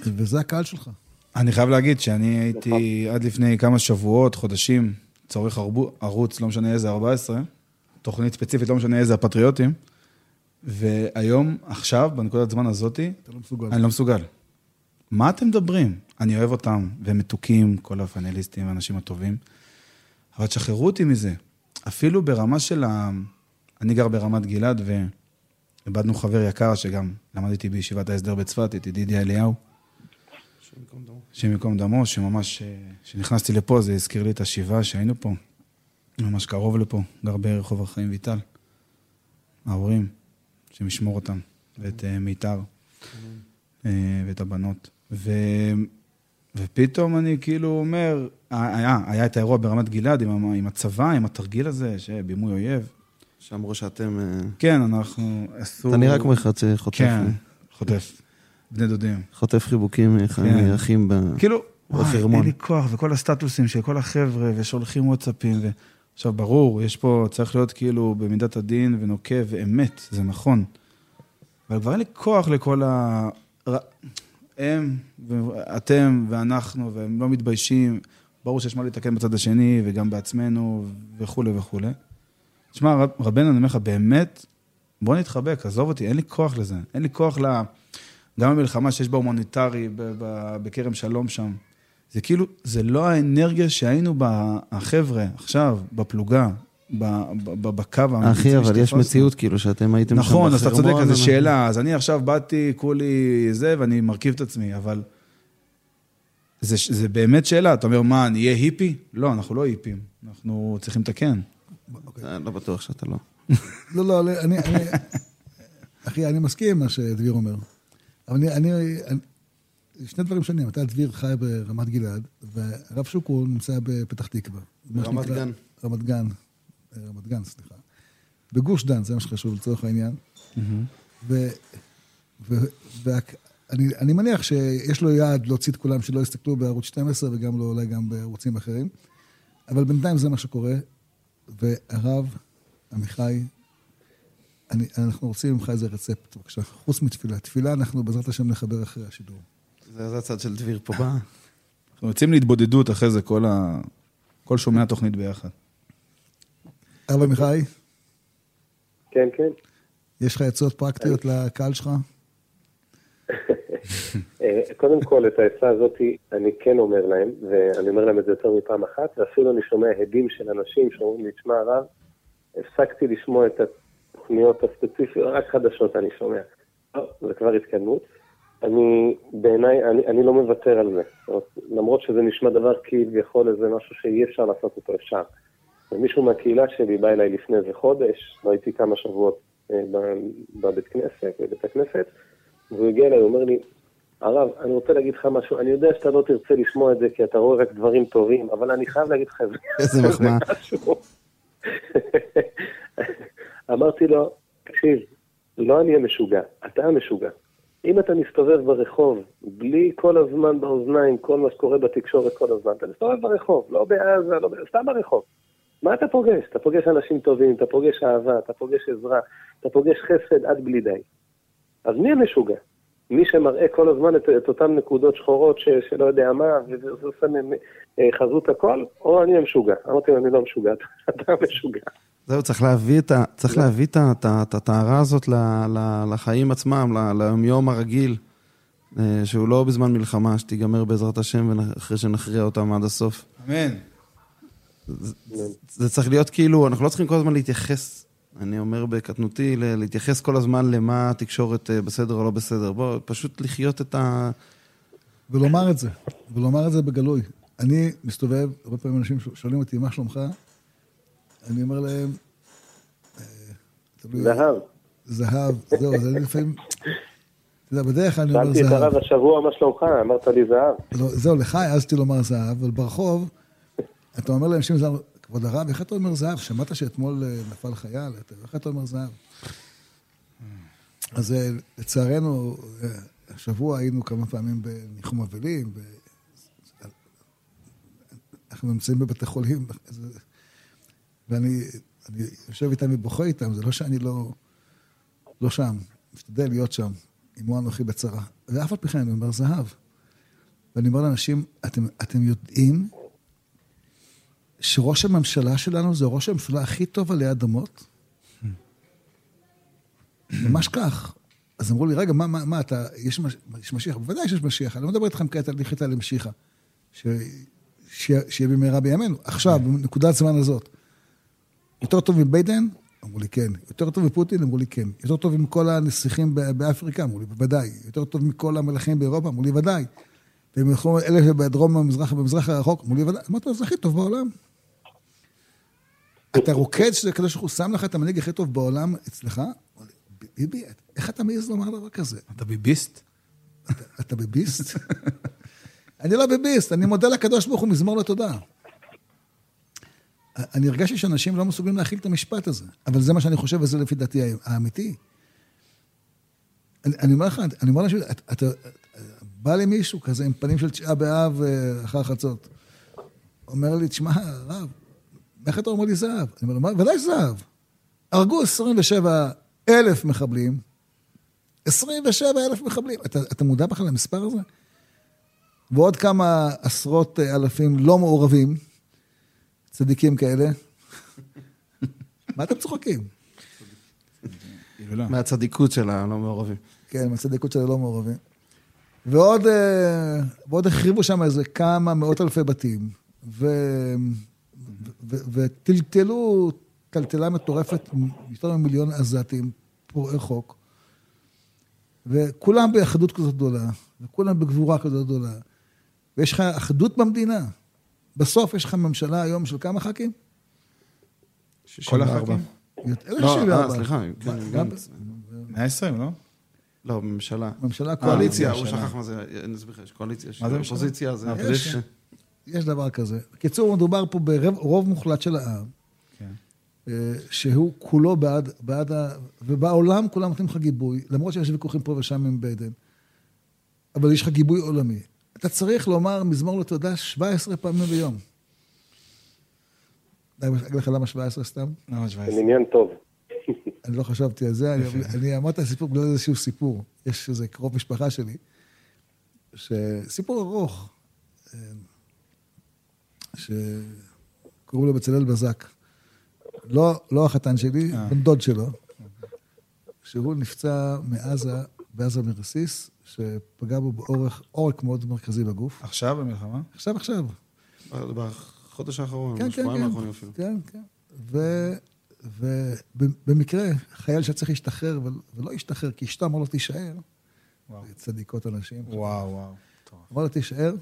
וזה הקהל שלך. אני חייב להגיד שאני הייתי עד לפני כמה שבועות, חודשים, צורך ערבו- ערוץ, לא משנה איזה, 14, תוכנית ספציפית, לא משנה איזה, הפטריוטים, והיום, עכשיו, בנקודת זמן הזאתי, לא מסוגל. אני לא מסוגל. מה אתם מדברים? אני אוהב אותם, והם מתוקים, כל הפאנליסטים, האנשים הטובים, אבל תשחררו אותי מזה. אפילו ברמה של ה... אני גר ברמת גלעד, ואיבדנו חבר יקר שגם למד איתי בישיבת ההסדר בצפת, את ידידיה אליהו. השם ייקום דמו, שממש, אה, כשנכנסתי לפה, זה הזכיר לי את השבעה שהיינו פה, ממש קרוב לפה, גר ברחוב החיים ויטל. ההורים, השם ישמור אותם, ואת אה, מיתר, אה, ואת הבנות. ו... ופתאום אני כאילו אומר, היה, היה את האירוע ברמת גלעד עם, עם הצבא, עם התרגיל הזה, שבימוי אויב. שאמרו שאתם... אה, כן, אנחנו אסור... אתה נראה כמו אחד שחוטף כן, אה, חוטף. בני דודים. חוטף חיבוקים כן. מאחים ב... כאילו, וואי. אין לי כוח, וכל הסטטוסים של כל החבר'ה, ושולחים וואטסאפים, ו... עכשיו, ברור, יש פה, צריך להיות כאילו במידת הדין ונוקב ואמת, זה נכון. אבל כבר אין לי כוח לכל ה... הם, ואתם ואנחנו, והם לא מתביישים. ברור שיש מה לתקן בצד השני, וגם בעצמנו, וכולי וכולי. תשמע, רב- רבנו, אני אומר לך, באמת, בוא נתחבק, עזוב אותי, אין לי כוח לזה. אין לי כוח ל... גם המלחמה שיש בה הומניטרי בכרם שלום שם. זה כאילו, זה לא האנרגיה שהיינו בה, החבר'ה, עכשיו, בפלוגה, בקו האמיתי אחי, אבל יש. מציאות כאילו שאתם הייתם שם נכון, אז אתה צודק, זו שאלה. אז אני עכשיו באתי, כולי זה, ואני מרכיב את עצמי, אבל... זה, זה באמת שאלה, אתה אומר, מה, נהיה היפי? לא, אנחנו לא היפים, אנחנו צריכים לתקן. אה, לא בטוח שאתה לא. לא, לא, אני, אני, אחי, אני מסכים עם מה שדביר אומר. אבל אני, אני, אני שני דברים שונים. אתה, דביר, חי ברמת גלעד, והרב שוקרון נמצא בפתח תקווה. ברמת גן. רמת גן, רמת גן, סליחה. בגוש דן, זה מה שחשוב לצורך העניין. ו... ו... והק- אני, אני מניח שיש לו יעד להוציא את כולם שלא יסתכלו בערוץ 12 וגם לא אולי גם בערוצים אחרים, אבל בינתיים זה מה שקורה, והרב, עמיחי, אני, אנחנו רוצים ממך איזה רצפט, בבקשה, חוץ מתפילה. תפילה אנחנו בעזרת השם נחבר אחרי השידור. זה זה הצד של דביר פה בא. אנחנו יוצאים להתבודדות אחרי זה, כל, ה... כל שומעי התוכנית ביחד. הרב עמיחי, כן, כן. יש לך עצות פרקטיות לקהל שלך? אה, קודם כל, את העצה הזאת אני כן אומר להם, ואני אומר להם את זה יותר מפעם אחת, ואפילו אני שומע הדים של אנשים שאומרים לי, תשמע הרב, הפסקתי לשמוע את התוכניות הספציפיות, רק חדשות אני שומע. לא, זה כבר התקדמות. אני, בעיניי, אני, אני לא מוותר על זה. למרות שזה נשמע דבר כביכול איזה משהו שאי אפשר לעשות אותו, אפשר. ומישהו מהקהילה שלי בא אליי לפני איזה חודש, הייתי כמה שבועות אה, בבית כנסת, בבית הכנסת, והוא הגיע אליי, הוא אומר לי, הרב, אני רוצה להגיד לך משהו, אני יודע שאתה לא תרצה לשמוע את זה כי אתה רואה רק דברים טובים, אבל אני חייב להגיד לך איזה מחמאה. אמרתי לו, תקשיב, לא אני המשוגע, אתה המשוגע. אם אתה מסתובב ברחוב, בלי כל הזמן באוזניים, כל מה שקורה בתקשורת כל הזמן, אתה מסתובב ברחוב, לא בעזה, לא, ב- סתם ברחוב. מה אתה פוגש? אתה פוגש אנשים טובים, אתה פוגש אהבה, אתה פוגש עזרה, אתה פוגש חסד עד בלי די. אז מי המשוגע? מי שמראה כל הזמן את, את אותן נקודות שחורות ש, שלא יודע מה, וזה עושה אה, חזות הכל, או אני המשוגע. אמרתי לו, אני לא משוגע, אתה המשוגע. זהו, צריך להביא את ה... צריך להביא את ה- את ה- את הטהרה הזאת ל- ל- לחיים עצמם, ל- ליום הרגיל, אה, שהוא לא בזמן מלחמה, שתיגמר בעזרת השם, אחרי שנכריע אותם עד הסוף. אמן. זה צריך להיות כאילו, אנחנו לא צריכים כל הזמן להתייחס, אני אומר בקטנותי, להתייחס כל הזמן למה התקשורת אה, בסדר או לא בסדר. בוא, פשוט לחיות את ה... ולומר את זה, ולומר את זה בגלוי. אני מסתובב, הרבה פעמים אנשים שואלים אותי, מה שלומך? אני אומר להם, אה, תלוי- זהב. זהב, זהו, אז אני לפעמים, אתה יודע, בדרך כלל אני אומר שאלתי את זהב. הרב השבוע, מה שלומך? אמרת לי זהב. לא, זהו, לך העזתי לומר זהב, אבל ברחוב, אתה אומר לאנשים זהב, כבוד הרב, איך אתה אומר זהב? שמעת שאתמול אה, נפל חייל? איך אתה אומר זהב? אז אה, לצערנו, אה, השבוע היינו כמה פעמים בניחום אבלים, ו... אנחנו נמצאים בבתי חולים, ואני אני יושב איתם ובוכה איתם, זה לא שאני לא, לא שם, משתדל להיות שם, עמו אנוכי בצרה. ואף על פי כן אני אומר זהב. ואני אומר לאנשים, אתם, אתם יודעים שראש הממשלה שלנו זה ראש הממשלה הכי טוב עלי אדמות? ממש כך. אז אמרו לי, רגע, מה, מה, מה אתה, יש, מש, יש משיח? בוודאי שיש משיח, אני לא מדבר איתכם כעת על לכיתה למשיחה. ש- שיהיה שיהיה במהרה בימינו. עכשיו, בנקודת זמן הזאת. יותר טוב מביידן? אמרו לי כן. יותר טוב מפוטין? אמרו לי כן. יותר טוב מכל הנסיכים ב- באפריקה? אמרו לי, בוודאי. יותר טוב מכל המלכים באירופה? אמרו לי, ודאי. יכולים, אלה שבדרום המזרח, במזרח הרחוק? אמרו לי, ודאי. אמרתי לו, זה הכי טוב בעולם. אתה רוקד שהקדוש ברוך הוא שם לך את המנהיג הכי טוב בעולם אצלך? ביבי, איך אתה מעז לומר דבר כזה? אתה ביביסט? אתה- ביביסט? אני לא ביביסט, אני מודה לקדוש ברוך הוא מזמור לתודה. אני הרגשתי שאנשים לא מסוגלים להכיל את המשפט הזה, אבל זה מה שאני חושב, וזה לפי דעתי האמיתי. אני, אני אומר לך, אני אומר לאנשים, אתה, אתה, בא לי מישהו כזה עם פנים של תשעה באב אה, אחר חצות. אומר לי, תשמע, הרב, איך אתה אומר לי זהב? אני אומר לו, ודאי זהב. הרגו 27 אלף מחבלים, 27 אלף מחבלים. אתה, אתה מודע בכלל למספר הזה? ועוד כמה עשרות אה, אלפים לא מעורבים, צדיקים כאלה. מה אתם צוחקים? מהצדיקות של הלא מעורבים. כן, מהצדיקות של הלא מעורבים. ועוד, אה, ועוד החריבו שם איזה כמה מאות אלפי בתים, ו, וטלטלו טלטלה מטורפת, יותר ממיליון עזתים, פורעי חוק, וכולם באחדות כזאת גדולה, וכולם בגבורה כזאת גדולה, ויש לך אחדות במדינה. בסוף יש לך ממשלה היום של כמה ח"כים? כל 64. הח"כים? יותר לא, 64. אה, סליחה, כן, מה, גנץ. 120, לא? לא, ממשלה. ממשלה קואליציה, קואליציה. הוא שכח מה זה, אני אסביר לך, יש קואליציה, יש מה זה ממשלה? אופוזיציה, זה... זה-. יש דבר כזה. בקיצור, מדובר פה ברוב מוחלט של העם, כן. אה, שהוא כולו בעד, בעד ה... ובעולם כולם נותנים לך גיבוי, למרות שיש ויכוחים פה ושם עם ביידן, אבל יש לך גיבוי עולמי. אתה צריך לומר מזמור לתודה 17 פעמים ביום. אני אגיד לך למה 17 סתם? זה 17. עניין טוב. אני לא חשבתי על זה, אני, אמרתי את הסיפור בגלל איזשהו סיפור. יש איזה קרוב משפחה שלי, שסיפור ארוך, אה, שקוראים לו בצלאל בזק. לא, לא החתן שלי, אה. בן דוד שלו, שהוא נפצע מעזה, בעזה מרסיס, שפגע בו באורך, עורק מאוד מרכזי בגוף. עכשיו במלחמה? עכשיו, עכשיו. בחודש האחרון, כן, כן, בשבועיים כן. האחרונים אפילו. כן, כן. ובמקרה, חייל שצריך להשתחרר ול- ולא השתחרר, כי אשתו אמר לו, תישאר. וואו. צדיקות אנשים. וואו, וואו. אמר לו, תישאר.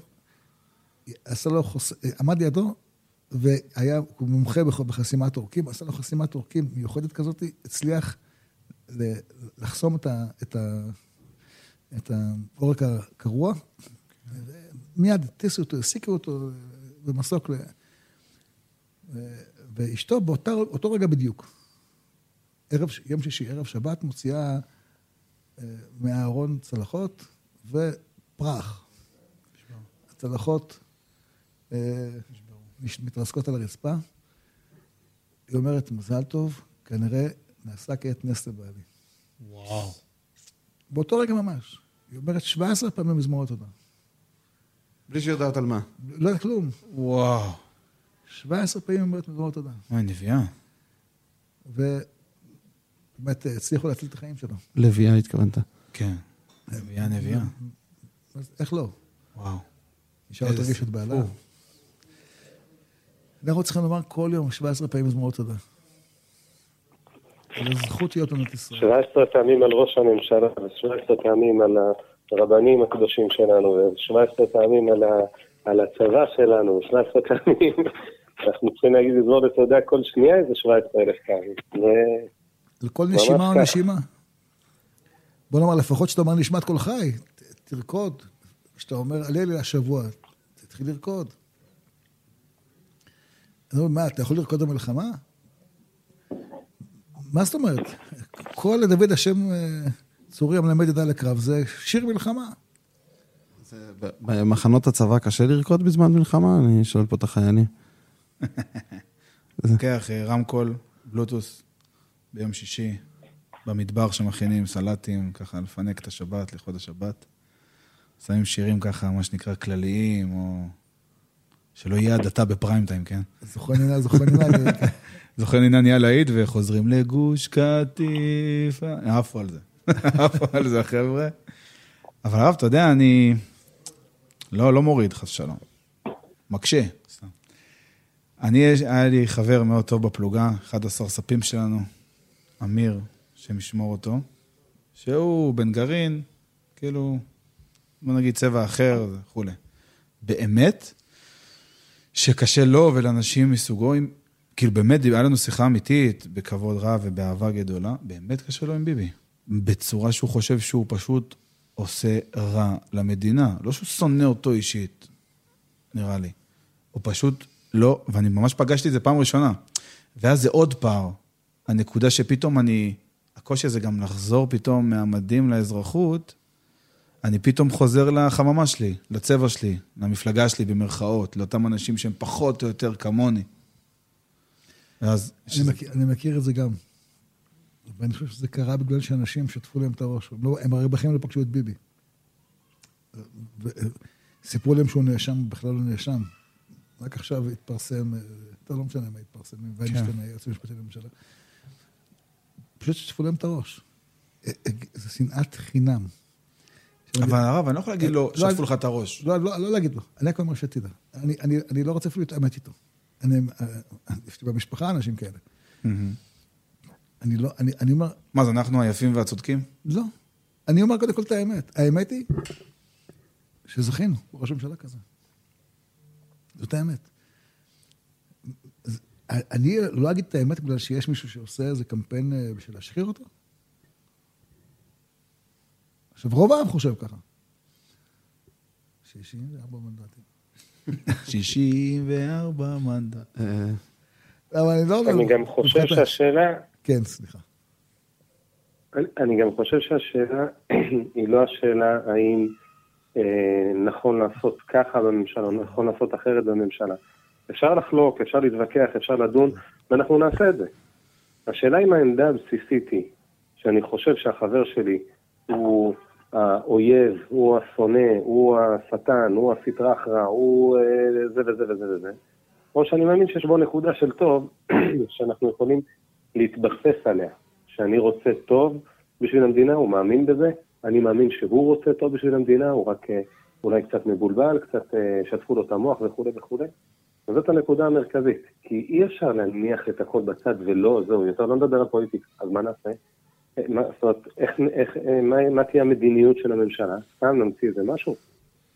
עשה לו חוס... עמד לידו, והיה, מומחה בח- בחסימת עורקים, עשה לו חסימת עורקים מיוחדת כזאת, הצליח לחסום את, ה... את, ה... את העורק הקרוע. מיד הטיסו אותו, העסיקו אותו במסוק ל... ו- ואשתו באותו רגע בדיוק, ערב, יום שישי, ערב שבת, מוציאה אה, מהארון צלחות ופרח. הצלחות מתרסקות על הרצפה. היא אומרת, מזל טוב, כנראה נעשה כעת נס לבעלי. וואו. באותו רגע ממש. היא אומרת 17 פעמים מזמור התודה. בלי שיודעת על מה. לא היה כלום. וואו. 17 פעמים אומרת מזמור התודה. וואי, נביאה. ובאמת אה, הצליחו להציל את החיים שלו. לביאה התכוונת. כן. נביאה, נביאה. אז איך לא? וואו. איזה תרגיש את בעלה. אנחנו צריכים לומר כל יום 17 פעמים מזמור תודה. זו זכות להיות במדינת ישראל. 17 פעמים על ראש הממשלה, ו-17 פעמים על הרבנים הקדושים שלנו, ו-17 פעמים על, ה, על הצבא שלנו, 17 פעמים. אנחנו צריכים להגיד לזמור לתודה כל שנייה איזה 17 אלף פעמים. ו- לכל נשימה או. נשימה. בוא נאמר, לפחות שאתה אומר נשמת כל חי, תרקוד. כשאתה אומר הלל השבוע, תתחיל לרקוד. אומר, מה, אתה יכול לרקוד במלחמה? מה זאת אומרת? כל לדוד השם אה, צורי המלמד ידע לקרב, זה שיר מלחמה. במחנות הצבא קשה לרקוד בזמן מלחמה? אני שואל פה את החיילים. לוקח אה, רמקול, בלוטוס, ביום שישי, במדבר שמכינים סלטים, ככה לפנק את השבת, לכבוד השבת. שמים שירים ככה, מה שנקרא, כלליים, או... שלא יהיה הדתה בפריים טיים, כן? זוכר נינה, זוכר. אני- זוכר נינה נהיה להיט וחוזרים לגוש קטיף. עפו על זה. עפו על זה, החבר'ה. אבל הרב, אתה יודע, אני... לא, לא מוריד, חס ושלום. מקשה, סתם. אני, היה לי חבר מאוד טוב בפלוגה, אחד הסרספים שלנו, אמיר, השם ישמור אותו, שהוא בן גרעין, כאילו, בוא נגיד צבע אחר וכולי. באמת, שקשה לו ולאנשים מסוגו, עם, כאילו באמת, היה לנו שיחה אמיתית, בכבוד רב ובאהבה גדולה, באמת קשה לו עם ביבי. בצורה שהוא חושב שהוא פשוט עושה רע למדינה. לא שהוא שונא אותו אישית, נראה לי. הוא פשוט לא, ואני ממש פגשתי את זה פעם ראשונה. ואז זה עוד פער. הנקודה שפתאום אני, הקושי הזה גם לחזור פתאום מהמדים לאזרחות, אני פתאום חוזר לחממה שלי, לצבע שלי, למפלגה שלי במרכאות, לאותם אנשים שהם פחות או יותר כמוני. ואז... אני שזה- מכיר- אני מכיר את זה גם. ואני חושב שזה קרה בגלל שאנשים שטפו להם את הראש. הם לא- הם הרי בחיים לא פגשו את ביבי. ו- סיפרו להם שהוא נאשם, בכלל לא נאשם. רק עכשיו התפרסם, אה, טוב, לא משנה מה התפרסם, ויינשטיין, היועץ המשפטי לממשלה. פשוט שטפו להם את הראש. אה, אה, זה שנאת חינם. אבל הרב, אני לא יכול להגיד לו, לא, שטפו לך את הראש. לא, לא, לא להגיד לו, אני רק אומר שתדע. אני, אני, אני לא רוצה אפילו להתעמת איתו. אני, אה, יש לי במשפחה אנשים כאלה. אני לא, אני, אני אומר, מה, זה אנחנו היפים והצודקים? לא. אני אומר קודם כל את האמת. האמת היא שזכינו בראש ממשלה כזה. זאת האמת. אז אני לא אגיד את האמת בגלל שיש מישהו שעושה איזה קמפיין אה, בשביל להשחיר אותו. עכשיו, רוב העם חושב ככה. 64 מנדטים. 64 מנדט. אה, אבל אני לא... אני גם חושב שהשאלה, כן, סליחה. אני- גם חושב שהשאלה היא לא השאלה האם אה, נכון לעשות ככה בממשלה, או נכון לעשות אחרת בממשלה. אפשר לחלוק, אפשר להתווכח, אפשר לדון, ואנחנו נעשה את זה. השאלה אם העמדה הבסיסית היא שאני חושב שהחבר שלי הוא האויב, הוא השונא, הוא השטן, הוא הסטרא אחרא, הוא אה, זה וזה וזה וזה, או שאני מאמין שיש בו נקודה של טוב שאנחנו יכולים להתבסס עליה. שאני רוצה טוב בשביל המדינה, הוא מאמין בזה, אני מאמין שהוא רוצה טוב בשביל המדינה, הוא רק אה, אולי קצת מבולבל, קצת אה, שטפו לו את המוח וכולי וכולי. וזאת הנקודה המרכזית, כי אי אפשר להניח את הכל בצד ולא, זהו, יותר לא נדבר על פוליטיקה, אז מה נעשה? מה, זאת אומרת, איך, איך, מה, מה תהיה המדיניות של הממשלה? סתם נמציא איזה משהו?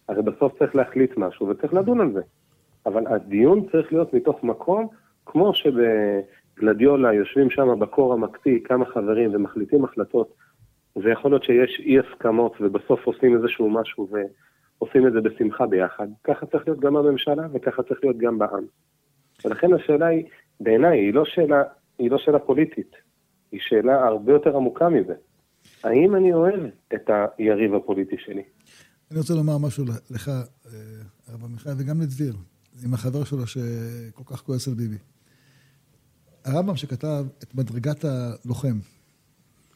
הרי בסוף צריך להחליט משהו וצריך לדון על זה. אבל הדיון צריך להיות מתוך מקום, כמו שבגלדיולה יושבים שם בקור המקפיא כמה חברים ומחליטים החלטות, ויכול להיות שיש אי הסכמות ובסוף עושים איזשהו משהו ועושים את זה בשמחה ביחד. ככה צריך להיות גם בממשלה וככה צריך להיות גם בעם. ולכן השאלה היא, בעיניי, היא לא שאלה, היא לא שאלה פוליטית, היא שאלה הרבה יותר עמוקה מזה. האם אני אוהב את היריב הפוליטי שלי? אני רוצה לומר משהו לך, אה, הרב עמיחי, וגם לדביר, עם החבר שלו שכל כך כועס על ביבי. הרמב"ם שכתב את מדרגת הלוחם,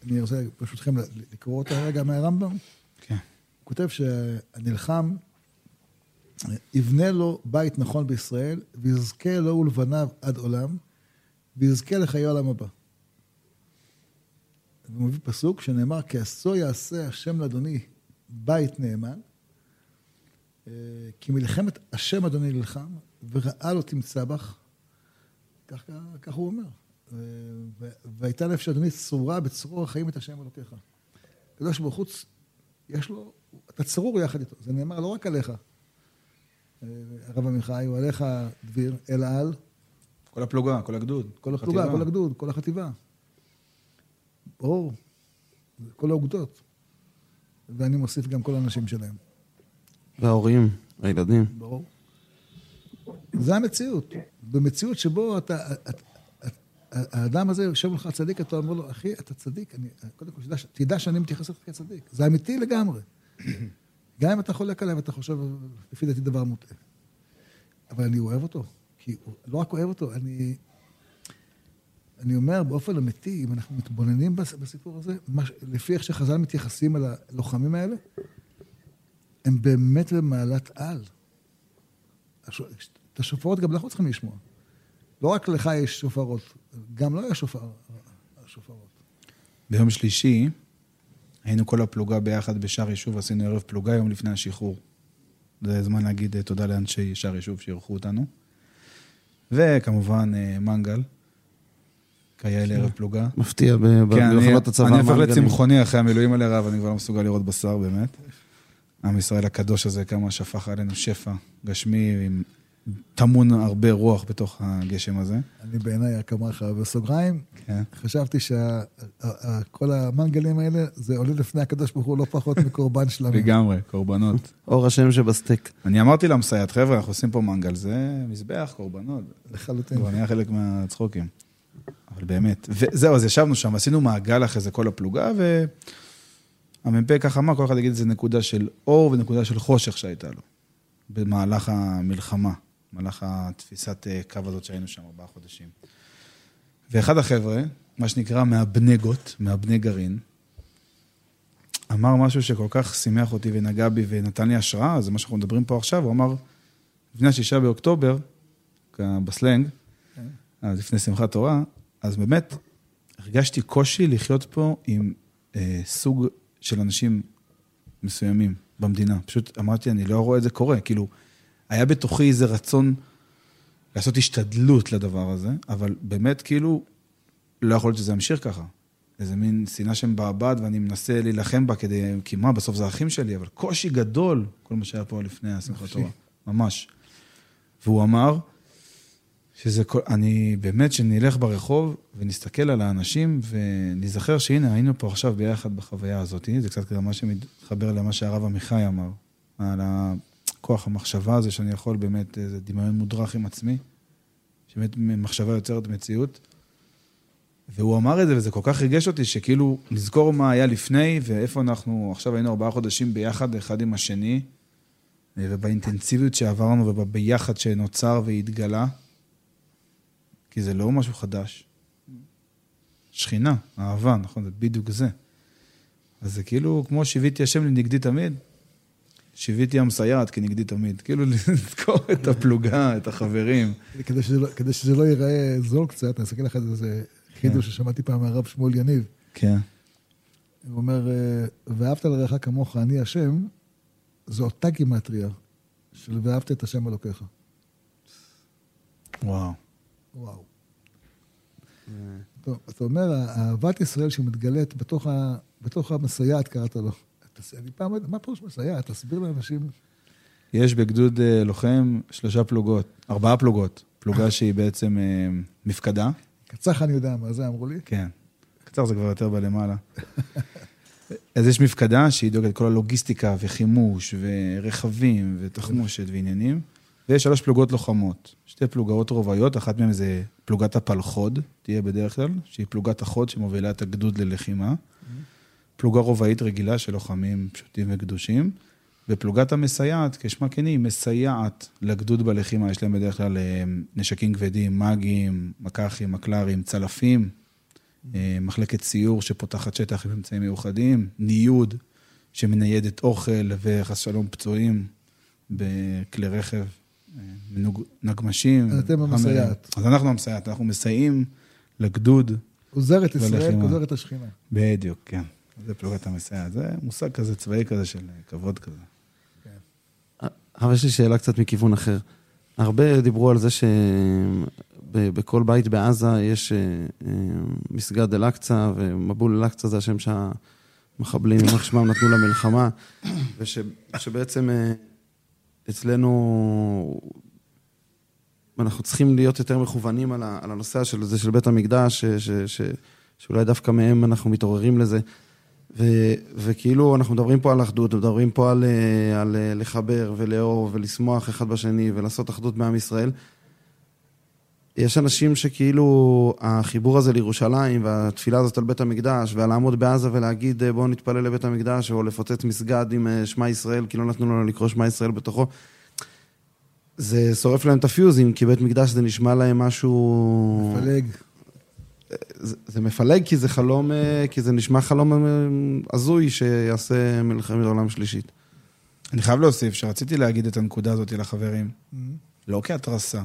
אני רוצה ברשותכם לקרוא אותה רגע מהרמב"ם, כן. הוא כותב שהנלחם יבנה לו בית נכון בישראל, ויזכה לו ולבניו עד עולם, ויזכה לחיי העולם הבא. הוא מביא פסוק שנאמר, כי עשו יעשה השם לאדוני בית נאמן, אה, כי מלחמת השם אדוני נלחם, ורעה לא תמצא בך. כך, כך הוא אומר. אה, והייתה נפש אדוני צרורה בצרור החיים את השם אלוקיך. הקדוש ברוך הוא, יש לו, אתה צרור יחד איתו. זה נאמר לא רק עליך, אה, הרב עמיחי, הוא עליך דביר, אלא על כל הפלוגה, כל הגדוד. כל הפלוגה. כל הגדוד, כל החטיבה. ברור, כל האוגדות. ואני מוסיף גם כל האנשים שלהם. וההורים, הילדים. ברור. זה המציאות. במציאות שבו אתה... את- את- האדם הזה יושב לך צדיק, אתה אומר לו, אחי, אתה צדיק, אני, קודם כל, תדע, שאני מתייחס אליך כצדיק. זה אמיתי לגמרי. גם אם אתה חולק עליי ואתה חושב, לפי דעתי, דבר מוטעה. אבל אני אוהב אותו. כי לא רק אוהב אותו, אני... אני אומר, באופן אמיתי, אם אנחנו מתבוננים בס- בסיפור הזה, מה, לפי איך שחז"ל מתייחסים אל הלוחמים האלה, הם באמת במעלת על. את השופרות גם אנחנו צריכים לשמוע. לא רק לך יש שופרות, גם לו יש שופר, שופרות. ביום שלישי היינו כל הפלוגה ביחד בשער יישוב, עשינו ערב פלוגה יום לפני השחרור. זה זמן להגיד אה, תודה לאנשי שער יישוב שאירחו אותנו. וכמובן אה, מנגל, כיאה לערב פלוגה. מפתיע ב- כן, הצבא. אני הופך. לצמחוני אחרי המילואים האלה, רב, אני כבר לא מסוגל לראות בשר באמת. עם ישראל הקדוש הזה, כמה שפך עלינו שפע גשמי, עם טמון הרבה רוח בתוך הגשם הזה. אני בעיניי, רק אומר לך, בסוגריים, כן. חשבתי שכל המנגלים האלה, זה עולה לפני הקדוש ברוך הוא לא פחות מקורבן שלנו. לגמרי, קורבנות. אור השם שבסטייק. אני אמרתי למסייעת, חבר'ה, אנחנו עושים פה מנגל, זה מזבח, קורבנות. לחלוטין. כבר נהיה חלק מהצחוקים. אבל באמת. וזהו, אז ישבנו שם, עשינו מעגל אחרי זה כל הפלוגה, והמ"פ ככה אמר, כל אחד יגיד איזה נקודה של אור ונקודה של חושך שהייתה לו, במהלך המלחמה, במהלך התפיסת אה, קו הזאת שהיינו שם ארבעה חודשים. ואחד החבר'ה, מה שנקרא מהבנגות, מהבני גרעין, אמר משהו שכל כך שימח אותי ונגע בי ונתן לי השראה, זה מה שאנחנו מדברים פה עכשיו, הוא אמר, לפני השישה באוקטובר, בסלנג, אז לפני שמחת תורה, אז באמת הרגשתי קושי לחיות פה עם אה, סוג של אנשים מסוימים במדינה. פשוט אמרתי, אני לא רואה את זה קורה. כאילו, היה בתוכי איזה רצון לעשות השתדלות לדבר הזה, אבל באמת, כאילו, לא יכול להיות שזה ימשיך ככה. איזה מין שנאה שמבעבעת ואני מנסה להילחם בה כדי, כי מה, בסוף זה האחים שלי, אבל קושי גדול, כל מה שהיה פה לפני השמחת. תורה, ממש. והוא אמר, שזה כל, אני באמת, שנלך ברחוב ונסתכל על האנשים ונזכר שהנה, היינו פה עכשיו ביחד בחוויה הזאת, זה קצת גם מה שמתחבר למה שהרב עמיחי אמר, על הכוח המחשבה הזה שאני יכול באמת, איזה דמיון מודרך עם עצמי, שבאמת מחשבה יוצרת מציאות. והוא אמר את זה, וזה כל כך ריגש אותי, שכאילו, נזכור מה היה לפני, ואיפה אנחנו, עכשיו היינו ארבעה חודשים ביחד, אחד עם השני, ובאינטנסיביות שעברנו, ובביחד שנוצר והתגלה, כי זה לא משהו חדש. שכינה, אהבה, נכון, זה בדיוק זה. אז זה כאילו, כמו שיוויתי השם לנגדי תמיד, שיוויתי המסייעת כנגדי תמיד. כאילו, לזכור את הפלוגה, את החברים. כדי שזה, לא, כדי שזה לא ייראה זול קצת, אני אסתכל לך על איזה חידוש ששמעתי פעם מהרב שמואל יניב. כן. הוא אומר, אה, ואהבת לרעך כמוך, אני השם, זו אותה גימטריה של ואהבת את השם אלוקיך. וואו. וואו. טוב, אתה אומר, אהבת ישראל שמתגלית בתוך, ה, בתוך המסייעת, קראת לו. אני פעם, מה פירוש מסייעת? תסביר לאנשים. יש בגדוד אה, לוחם שלושה פלוגות, ארבעה פלוגות. פלוגה שהיא בעצם אה, מפקדה, קצח אני יודע מה זה, אמרו לי. כן. קצר זה כבר יותר בלמעלה. אז יש מפקדה שהיא דואגת כל הלוגיסטיקה וחימוש ורכבים ותחמושת ועניינים, ויש שלוש פלוגות לוחמות. שתי פלוגות רובעיות, אחת מהן זה פלוגת הפלחוד, תהיה בדרך כלל, שהיא פלוגת החוד שמובילה את הגדוד ללחימה. פלוגה רובעית רגילה של לוחמים פשוטים וקדושים, ופלוגת המסייעת, כשמה כן היא, מסייעת לגדוד בלחימה. יש להם בדרך כלל אה, נשקים כבדים, מאגים, מקחים, מקלרים, צלפים, אה, מחלקת סיור שפותחת שטח עם אמצעים מיוחדים, ניוד שמניידת אוכל וחס שלום פצועים בכלי רכב, נגמשים. אז אתם. המסייעת. אז אנחנו המסייעת, אנחנו מסייעים לגדוד, עוזרת ישראל. עוזרת השכינה. בדיוק, כן. זה פלוגת המסייעת, זה מושג כזה צבאי כזה של כבוד כזה. אבל יש לי שאלה קצת מכיוון אחר. הרבה דיברו על זה שבכל בית בעזה יש אה, אה, מסגד אל-אקצא, ומבול אל-אקצא זה השם שהמחבלים, יימח שמם, נתנו למלחמה, ושבעצם אה, אצלנו אנחנו צריכים להיות יותר מכוונים על ה- על הנושא של זה של בית המקדש, ש- ש- ש- שאולי דווקא מהם אנחנו מתעוררים לזה. ו, וכאילו אנחנו מדברים פה על אחדות, מדברים פה על, אה, על אה, לחבר ולאהוב ולשמוח אחד בשני ולעשות אחדות בעם ישראל. יש אנשים שכאילו החיבור הזה לירושלים והתפילה הזאת על בית המקדש ועל לעמוד בעזה ולהגיד אה, בואו נתפלל לבית המקדש או לפוצץ מסגד עם אה, שמע ישראל כי לא נתנו לנו לקרוא שמע ישראל בתוכו. זה שורף להם את הפיוזים כי בית מקדש זה נשמע להם משהו... מפלג. זה, זה מפלג כי זה חלום, אה, כי זה נשמע חלום הזוי שיעשה מלחמת עולם שלישית. אני חייב להוסיף שרציתי להגיד את הנקודה הזאת לחברים, לא כהתרסה,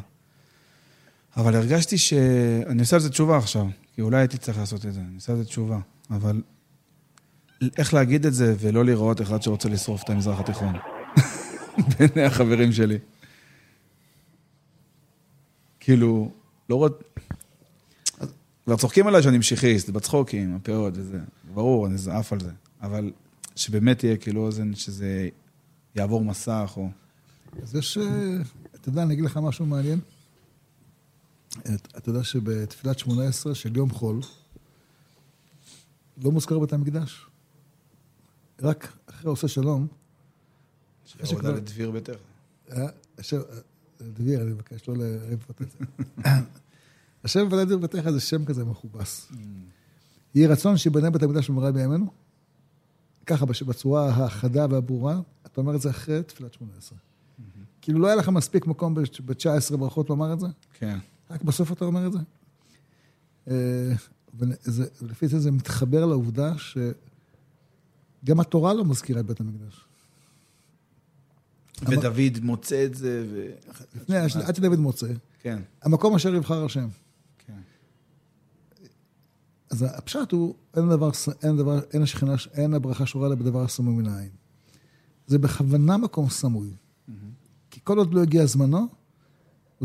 אבל הרגשתי שאני עושה על זה תשובה עכשיו, כי אולי הייתי צריך לעשות את זה, אני עושה על זה תשובה, אבל איך להגיד את זה ולא לראות אחד שרוצה לשרוף את המזרח התיכון, בעיני החברים שלי. כאילו, לא רואה... כבר צוחקים עליי שאני משיחיסט, בצחוקים, הפאות וזה, ברור, אני עף על זה, אבל שבאמת יהיה כאילו אוזן, שזה יעבור מסך או... אז יש, אה, אתה יודע, אני אגיד לך משהו מעניין. את- אתה יודע שבתפילת שמונה עשרה של יום חול, לא מוזכר בית המקדש. רק אחרי עושה שלום, אחרי שעבודה שכבר- לדביר ביתך. אה, דביר, אני מבקש לא לערב את זה. השם ודאי דביר ביתך זה שם כזה מכובס. יהי רצון שיבנה בית המקדש במהרה בימינו. ככה, בצורה החדה והברורה, אתה אומר את זה אחרי תפילת שמונה עשרה. כאילו לא היה לך מספיק מקום ב-19 ברכות לומר את זה? כן. רק בסוף אתה אומר את זה? אה, ולפי זה זה מתחבר לעובדה שגם התורה לא מזכירה את בית המקדש. ודוד מוצא את זה, ו... לפני, עד שדוד מוצא, כן, המקום אשר יבחר השם. כן. אז הפשט הוא, אין דבר, אין דבר, אין השכינה, אין הברכה שורה לה בדבר הסמוי מן העין. זה בכוונה מקום סמוי. כי כל עוד לא הגיע זמנו,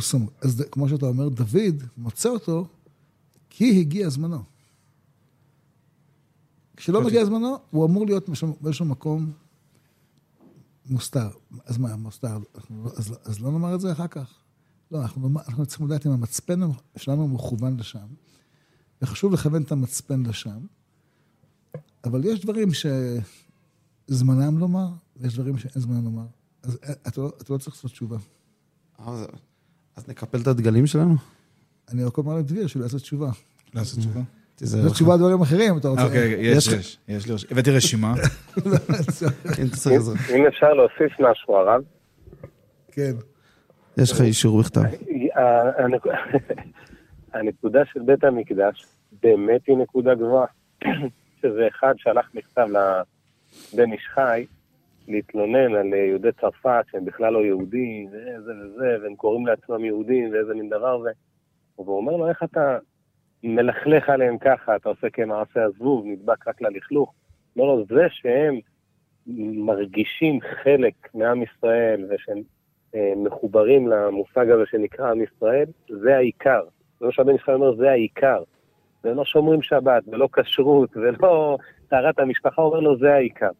הוא סמוי. אז כמו שאתה אומר, דוד מוצא אותו כי הגיע זמנו. כשלא מגיע זמנו, הוא אמור להיות באיזשהו- מקום מוסתר. אז מה, מוסתר? לא- אז, אז לא נאמר את זה אחר כך. לא, אנחנו, אנחנו צריכים לדעת אם המצפן שלנו מכוון לשם. וחשוב לכוון את המצפן לשם, אבל יש דברים שזמנם לומר, ויש דברים שאין זמנם לומר. אז אה, אתה לא, אתה לא צריך לעשות תשובה. אז- נקפל את הדגלים שלנו? אני רק אומר לדביר שהוא לעשות תשובה. לעשות תשובה. תיזהר זו לך. תשובה על דברים אחרים, אתה רוצה... אוקיי, יש, יש- יש. יש לי רשימה. הבאתי רשימה. אם אפשר להוסיף משהו, הרב. כן. יש לך אישור בכתב. הנקודה של בית המקדש באמת היא נקודה גבוהה. שזה אחד שלח מכתב לבן איש חי להתלונן על יהודי צרפת שהם בכלל לא יהודים, וזה וזה, והם קוראים לעצמם יהודים, ואיזה מין דבר זה. והוא אומר לו, איך אתה מלכלך עליהם ככה, אתה עושה כמעשה הזבוב, נדבק רק ללכלוך. לא, לא, זה שהם מרגישים חלק מעם ישראל ושהם אה, מחוברים למושג הזה שנקרא עם ישראל, זה העיקר. זה מה שהבן ישראל אומר, זה העיקר. ולא שומרים שבת, ולא כשרות, ולא טהרת המשפחה, הוא אומר לו, זה העיקר.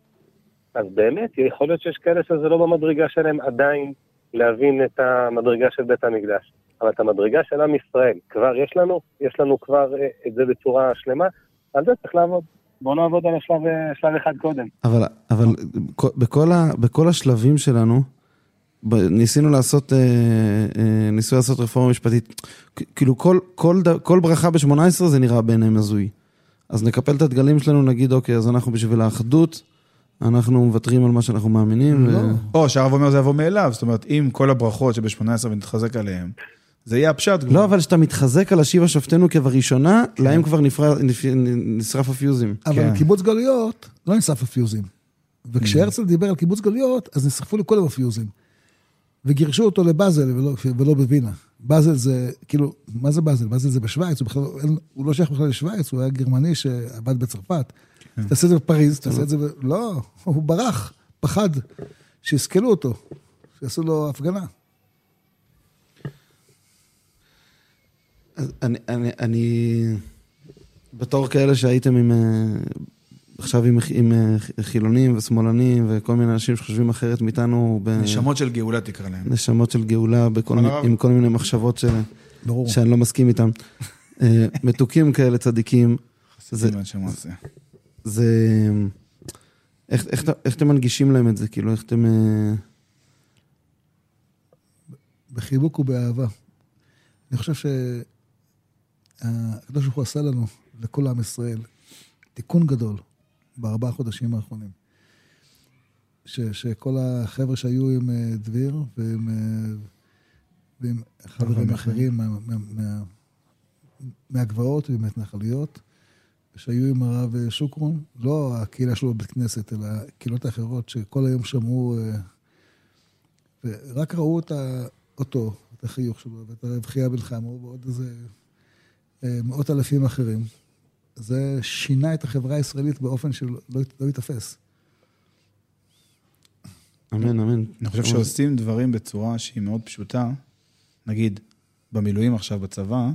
אז באמת, יכול להיות שיש כאלה שזה לא במדרגה שלהם עדיין להבין את המדרגה של בית המקדש. אבל את המדרגה של עם ישראל כבר יש לנו, יש לנו כבר אה, את זה בצורה שלמה, על זה צריך לעבוד. בואו נעבוד על השלב, אה, שלב אחד קודם. אבל, אבל בכל, ה, בכל השלבים שלנו, ניסינו לעשות, אה, ניסו לעשות רפורמה משפטית. כאילו כל, כל, כל ברכה ב-18 זה נראה בעיניהם הזוי. אז נקפל את הדגלים שלנו, נגיד, אוקיי, אז אנחנו בשביל האחדות, אנחנו מוותרים על מה שאנחנו מאמינים. לא. ו... או שהרב אומר זה יבוא מאליו, זאת אומרת, אם כל הברכות שב-18 ונתחזק עליהן, זה יהיה הפשט. לא, אבל כשאתה מתחזק על השיבה שופטנו כבראשונה, להם כבר. נשרף הפיוזים. אבל כן. קיבוץ גלויות לא נשרף הפיוזים. וכשהרצל דיבר על קיבוץ גלויות, אז נשרפו לכולם הפיוזים. וגירשו אותו לבאזל ולא, ולא בווינה. באזל זה, כאילו, מה זה באזל? באזל זה בשוויץ, הוא, בכלל, אין- הוא לא שייך בכלל לשוויץ, הוא היה גרמני שעבד בצרפת. תעשה את זה בפריז, תעשה את זה ב... לא, הוא ברח, פחד שיסכלו אותו, שיעשו לו הפגנה. אני, אני, אני, בתור כאלה שהייתם עם, אה, עכשיו עם, עם אה, חילונים ושמאלנים וכל מיני אנשים שחושבים אחרת מאיתנו, נשמות של גאולה תקרא להן. נשמות של גאולה, בכל, עם כל מיני מחשבות ש, ברור. שאני לא מסכים איתם. אה, מתוקים כאלה צדיקים, זה- חסידים לאנשי מעשה. זה... איך, איך, איך, אתם מנגישים להם את זה? כאילו, איך אתם... אה, בחיבוק ובאהבה. אני חושב שהקדוש ברוך הוא עשה לנו, לכל עם ישראל, תיקון גדול בארבעה חודשים האחרונים. ש, שכל החבר'ה שהיו עם אה, דביר ועם, אה, ועם חברים אחרים מה, מה, מה, מהגבעות ומההתנחלויות, שהיו עם הרב אה, שוקרון, לא הקהילה שלו בבית כנסת, אלא הקהילות האחרות שכל היום שמעו, אה, ורק ראו אותה, אותו, את החיוך שלו, ואת הרב חייא בן חמו, ועוד איזה אה, מאות אלפים אחרים. זה שינה את החברה הישראלית באופן שלא לא ייתפס. אמן, אמן. אני חושב שעושים דברים בצורה שהיא מאוד פשוטה. נגיד, במילואים עכשיו בצבא,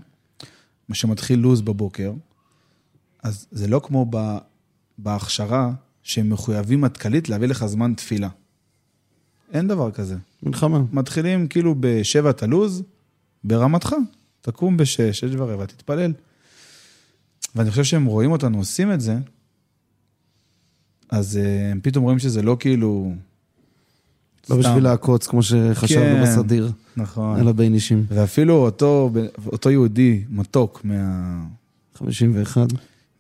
מה שמתחיל לו"ז בבוקר, אז זה לא כמו ב, בהכשרה, שהם מחויבים מטכ"לית להביא לך זמן תפילה. אין דבר כזה. מלחמה. מתחילים כאילו בשבע את הלו"ז, ברמתך. תקום בשש, שש ורבע, תתפלל. ואני חושב שהם רואים אותנו עושים את זה, אז אה, הם פתאום רואים שזה לא כאילו... לא סתם. בשביל לעקוץ, כמו שחשבנו כן. בסדיר, נכון. אלא בין אישים. ואפילו אותו, אותו יהודי מתוק מה... 51.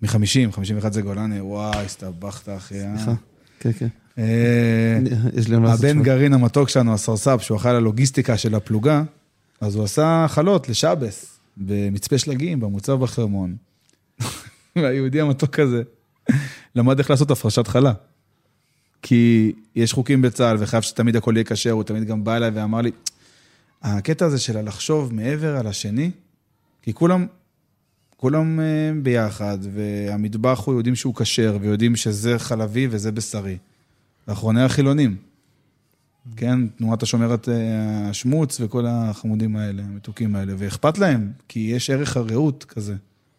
מ-50, 51 זה גולני, וואי, הסתבכת, אחי. אה? סליחה. כן, כן. אה, יש לי מה לעשות הבן. גרעין המתוק שלנו, הסרסאפ, שהוא אחראי ללוגיסטיקה של הפלוגה, אז הוא עשה חלות לשבס, במצפה שלגים, במוצב בחרמון. והיהודי המתוק הזה למד איך לעשות הפרשת חלה. כי יש חוקים בצה"ל, וחייב שתמיד הכל יהיה כשר, הוא תמיד גם בא אליי ואמר לי, הקטע הזה של לחשוב מעבר על השני, כי כולם, כולם אה, ביחד, והמטבח הוא יודעים שהוא כשר, ויודעים שזה חלבי וזה בשרי. ואחרוני החילונים. כן, תנועת השומרת אה, השמוץ וכל החמודים האלה, המתוקים האלה, ואכפת להם, כי יש ערך הרעות כזה,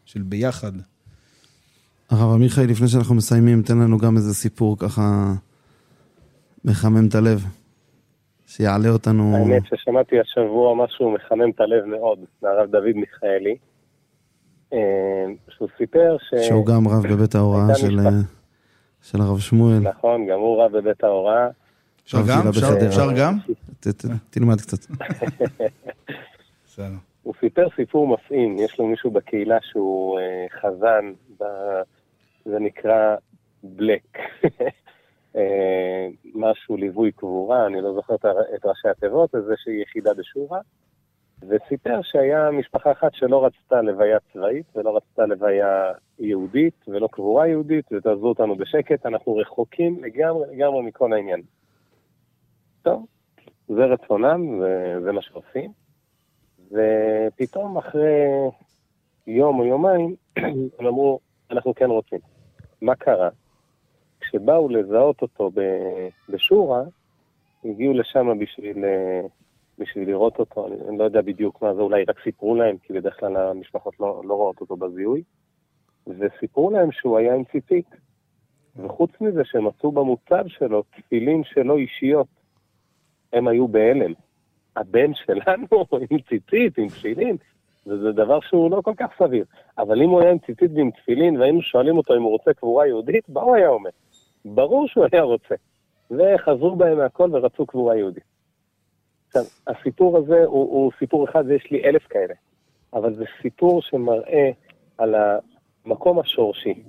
של ביחד. הרב עמיחי, לפני שאנחנו מסיימים, תן לנו גם איזה סיפור ככה מחמם את הלב, שיעלה אותנו... האמת ששמעתי השבוע משהו מחמם את הלב מאוד, מהרב דוד מיכאלי, שהוא סיפר ש... שהוא גם רב בבית ההוראה של. אה, של הרב שמואל. נכון, גם הוא רב בבית ההוראה. אפשר גם? אפשר- גם? ת- ת- תלמד קצת. הוא סיפר סיפור מפעים, יש לו מישהו בקהילה שהוא אה, חזן, ב... זה נקרא בלק. אה, משהו ליווי קבורה, אני לא זוכר את ראשי התיבות, איזושהי יחידה בשורה. וסיפר שהיה משפחה אחת שלא רצתה לוויה צבאית ולא רצתה לוויה יהודית ולא קבורה יהודית, ותעזבו אותנו בשקט, אנחנו רחוקים לגמרי לגמרי מכל העניין. טוב, זה רצונם וזה מה שעושים. ופתאום אחרי יום או יומיים, הם אמרו, אנחנו כן רוצים. מה קרה? כשבאו לזהות אותו בשורה, הגיעו לשם בשביל, אה, בשביל לראות אותו, אני, אני לא יודע בדיוק מה זה, אולי רק סיפרו להם, כי בדרך כלל המשפחות לא, לא רואות אותו בזיהוי, וסיפרו להם שהוא היה עם ציצית. וחוץ מזה שהם מצאו במוצב שלו תפילין שלו אישיות, הם היו בהלם. הבן שלנו עם ציצית, עם תפילין, וזה דבר שהוא לא כל כך סביר. אבל אם הוא היה עם ציצית ועם תפילין, והיינו שואלים אותו אם הוא רוצה קבורה יהודית, מה הוא היה אומר? ברור שהוא היה רוצה. וחזרו בהם מהכל ורצו קבורה יהודית. עכשיו, הסיפור הזה הוא, הוא סיפור אחד ויש לי אלף כאלה, אבל זה סיפור שמראה על המקום השורשי.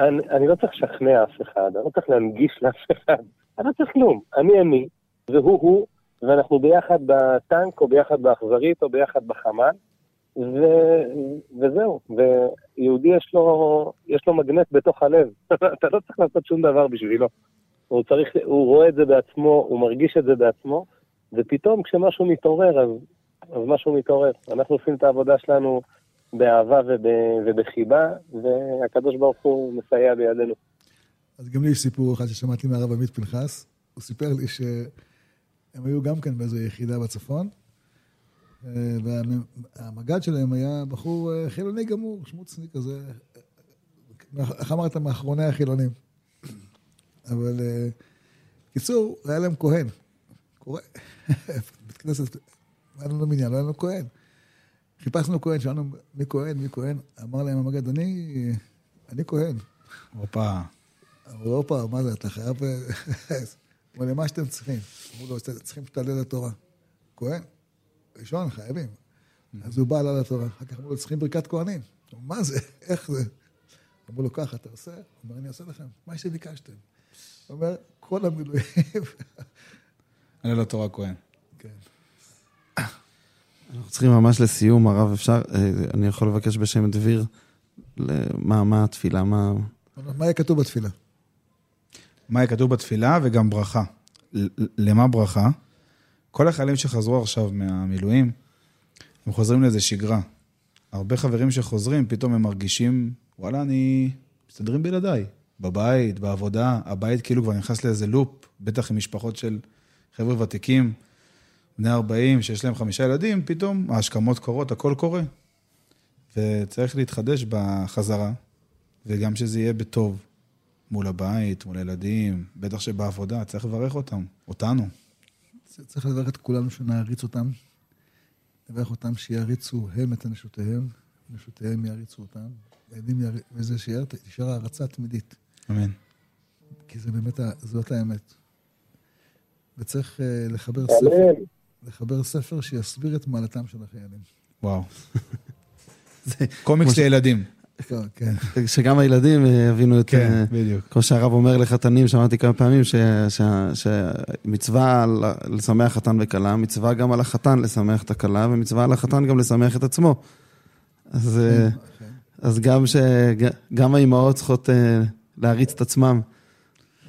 אני, אני לא צריך לשכנע אף אחד, אני לא צריך להנגיש לאף אחד, אני לא צריך כלום. אני אני, והוא הוא, ואנחנו ביחד בטנק, או ביחד באכזרית, או ביחד בחמ"ל, ו... וזהו. ויהודי יש לו, יש לו מגנט בתוך הלב. אתה לא צריך לעשות שום דבר בשבילו. הוא צריך, הוא רואה את זה בעצמו, הוא מרגיש את זה בעצמו, ופתאום כשמשהו מתעורר, אז, אז משהו מתעורר. אנחנו עושים את העבודה שלנו באהבה וב, ובחיבה, והקדוש ברוך הוא מסייע בידינו. אז גם לי יש סיפור אחד ששמעתי מהרב עמית פנחס. הוא סיפר לי שהם היו גם כן באיזו יחידה בצפון, והמג"ד שלהם היה בחור אה, חילוני גמור, שמוצני כזה, איך אמרת? מאחרוני החילונים. אבל אה, קיצור, היה להם כהן. קורא, בית כנסת, היה לנו מניין, לא היה לנו כהן. חיפשנו כהן, שאלנו מי כהן, מי כהן, אמר להם המג"ד, אני, אני כהן. הופה. אמרו, הופה, מה זה, אתה חייב... אמרו לי, מה שאתם צריכים? אמרו לו, "אתם צריכים שתעלה לתורה. כהן, ראשון, חייבים. אז הוא בא עלה לתורה. אחר כך אמרו לו, צריכים ברכת כהנים. מה זה? איך זה? אמרו לו, ככה אתה עושה? הוא אומר, אני אעשה לכם, מה שביקשתם. הוא אומר, כל המילואים. עלה לתורה כהן. כן. אנחנו צריכים ממש לסיום, הרב, אפשר, אה, אני יכול לבקש בשם דביר, מה, מה התפילה, מה... מה יהיה כתוב בתפילה? מה יהיה כתוב בתפילה וגם ברכה. ל- למה ברכה? כל החיילים שחזרו עכשיו מהמילואים, הם חוזרים לאיזה שגרה. הרבה חברים שחוזרים, פתאום הם מרגישים, וואלה, אני... מסתדרים בלעדיי. בבית, בעבודה, הבית כאילו כבר נכנס לאיזה לופ, בטח עם משפחות של חבר'ה ותיקים, בני 40, שיש להם חמישה ילדים, פתאום ההשכמות קורות, הכל קורה. וצריך להתחדש בחזרה, וגם שזה יהיה בטוב. מול הבית, מול הילדים, בטח שבעבודה, צריך לברך אותם, אותנו. צריך לברך את כולנו שנעריץ אותם. לברך אותם שיעריצו הם את נשותיהם, נשותיהם יעריצו אותם. הילדים יעריצו, וזה שיהיה- תישאר הערצה תמידית. אמן. כי זה באמת, זאת האמת. וצריך אה, לחבר ספר. לחבר ספר שיסביר את מעלתם של החיילים. וואו. זה- קומיקס לילדים. כן. שגם הילדים אה, יבינו את... כן, אה, בדיוק. כמו שהרב אומר לחתנים, שמעתי כמה פעמים, שמצווה לשמח חתן וכלה, מצווה גם על החתן לשמח את הכלה, ומצווה על החתן גם לשמח את עצמו. אז, אה, אז גם, ש- גם האימהות צריכות אה, להריץ את עצמם.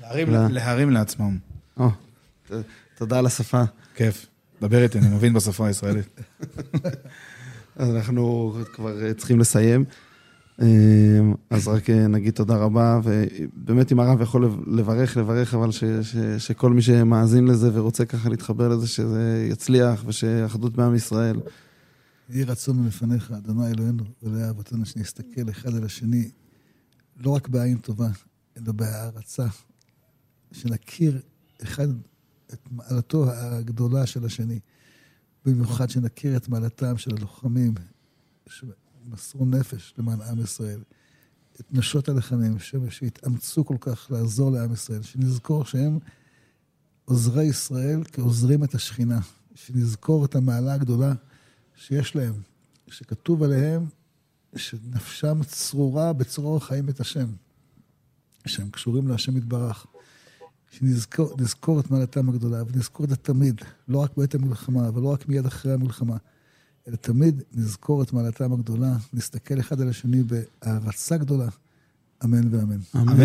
להרים. להרים לעצמם. תודה על השפה. כיף. דבר איתי, אני מבין בשפה הישראלית. אז אנחנו כבר אה, צריכים לסיים. אה, אז רק אה, נגיד תודה רבה, ובאמת אם הרב יכול לברך, לברך, אבל ש, ש, שכל מי שמאזין לזה ורוצה ככה להתחבר לזה, שזה יצליח ושאחדות בעם ישראל. יהי רצון מלפניך, אדוני אלוהינו, אלוהי אבותינו, שנסתכל אחד על השני, לא רק בעין טובה, אלא בהערצה, שנכיר אחד את מעלתו הגדולה של השני. במיוחד שנכיר את מעלתם של הלוחמים שמסרו נפש למען עם ישראל. את נשות הלחמים שהתאמצו כל כך לעזור לעם ישראל, שנזכור שהם עוזרי ישראל כעוזרים את השכינה, שנזכור את המעלה הגדולה שיש להם, שכתוב עליהם שנפשם צרורה בצרור החיים את השם, שהם קשורים להשם יתברך. שנזכור נזכור את מעלתם הגדולה, ונזכור את זה תמיד, לא רק בעת המלחמה, ולא רק מיד אחרי המלחמה, אלא תמיד נזכור את מעלתם הגדולה, נסתכל אחד על השני בהערצה גדולה. אמן ואמן. אמן.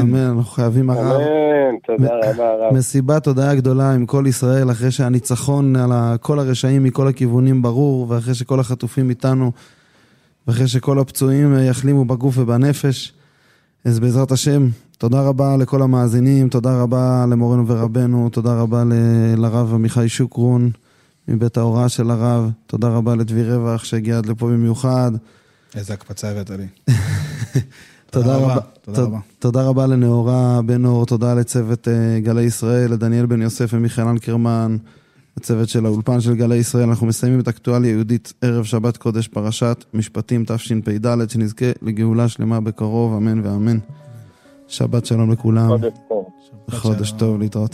אמן, אנחנו חייבים הרב. אמן, תודה רבה הרב. מסיבת הודיה גדולה עם כל ישראל, אחרי שהניצחון על כל הרשעים מכל הכיוונים ברור, ואחרי שכל החטופים איתנו, ואחרי שכל הפצועים אה, יחלימו בגוף ובנפש. אז בעזרת השם, תודה רבה לכל המאזינים, תודה רבה למורנו ורבנו, תודה רבה ל- לרב עמיחי שוקרון מבית ההוראה של הרב, תודה רבה לדבי רווח שהגיע עד לפה במיוחד. איזה הקפצה הבאת לי. תודה רבה, רבה. תודה רבה. תודה רבה לנאורה בן אור, תודה לצוות אה, גלי ישראל, לדניאל בן יוסף ומיכאל אנקרמן, לצוות של האולפן של גלי ישראל. אנחנו מסיימים את אקטואליה יהודית ערב שבת קודש פרשת משפטים תשפ"ד, שנזכה לגאולה שלמה בקרוב, אמן ואמן. שבת שלום לכולם, חודש טוב. חודש טוב להתראות.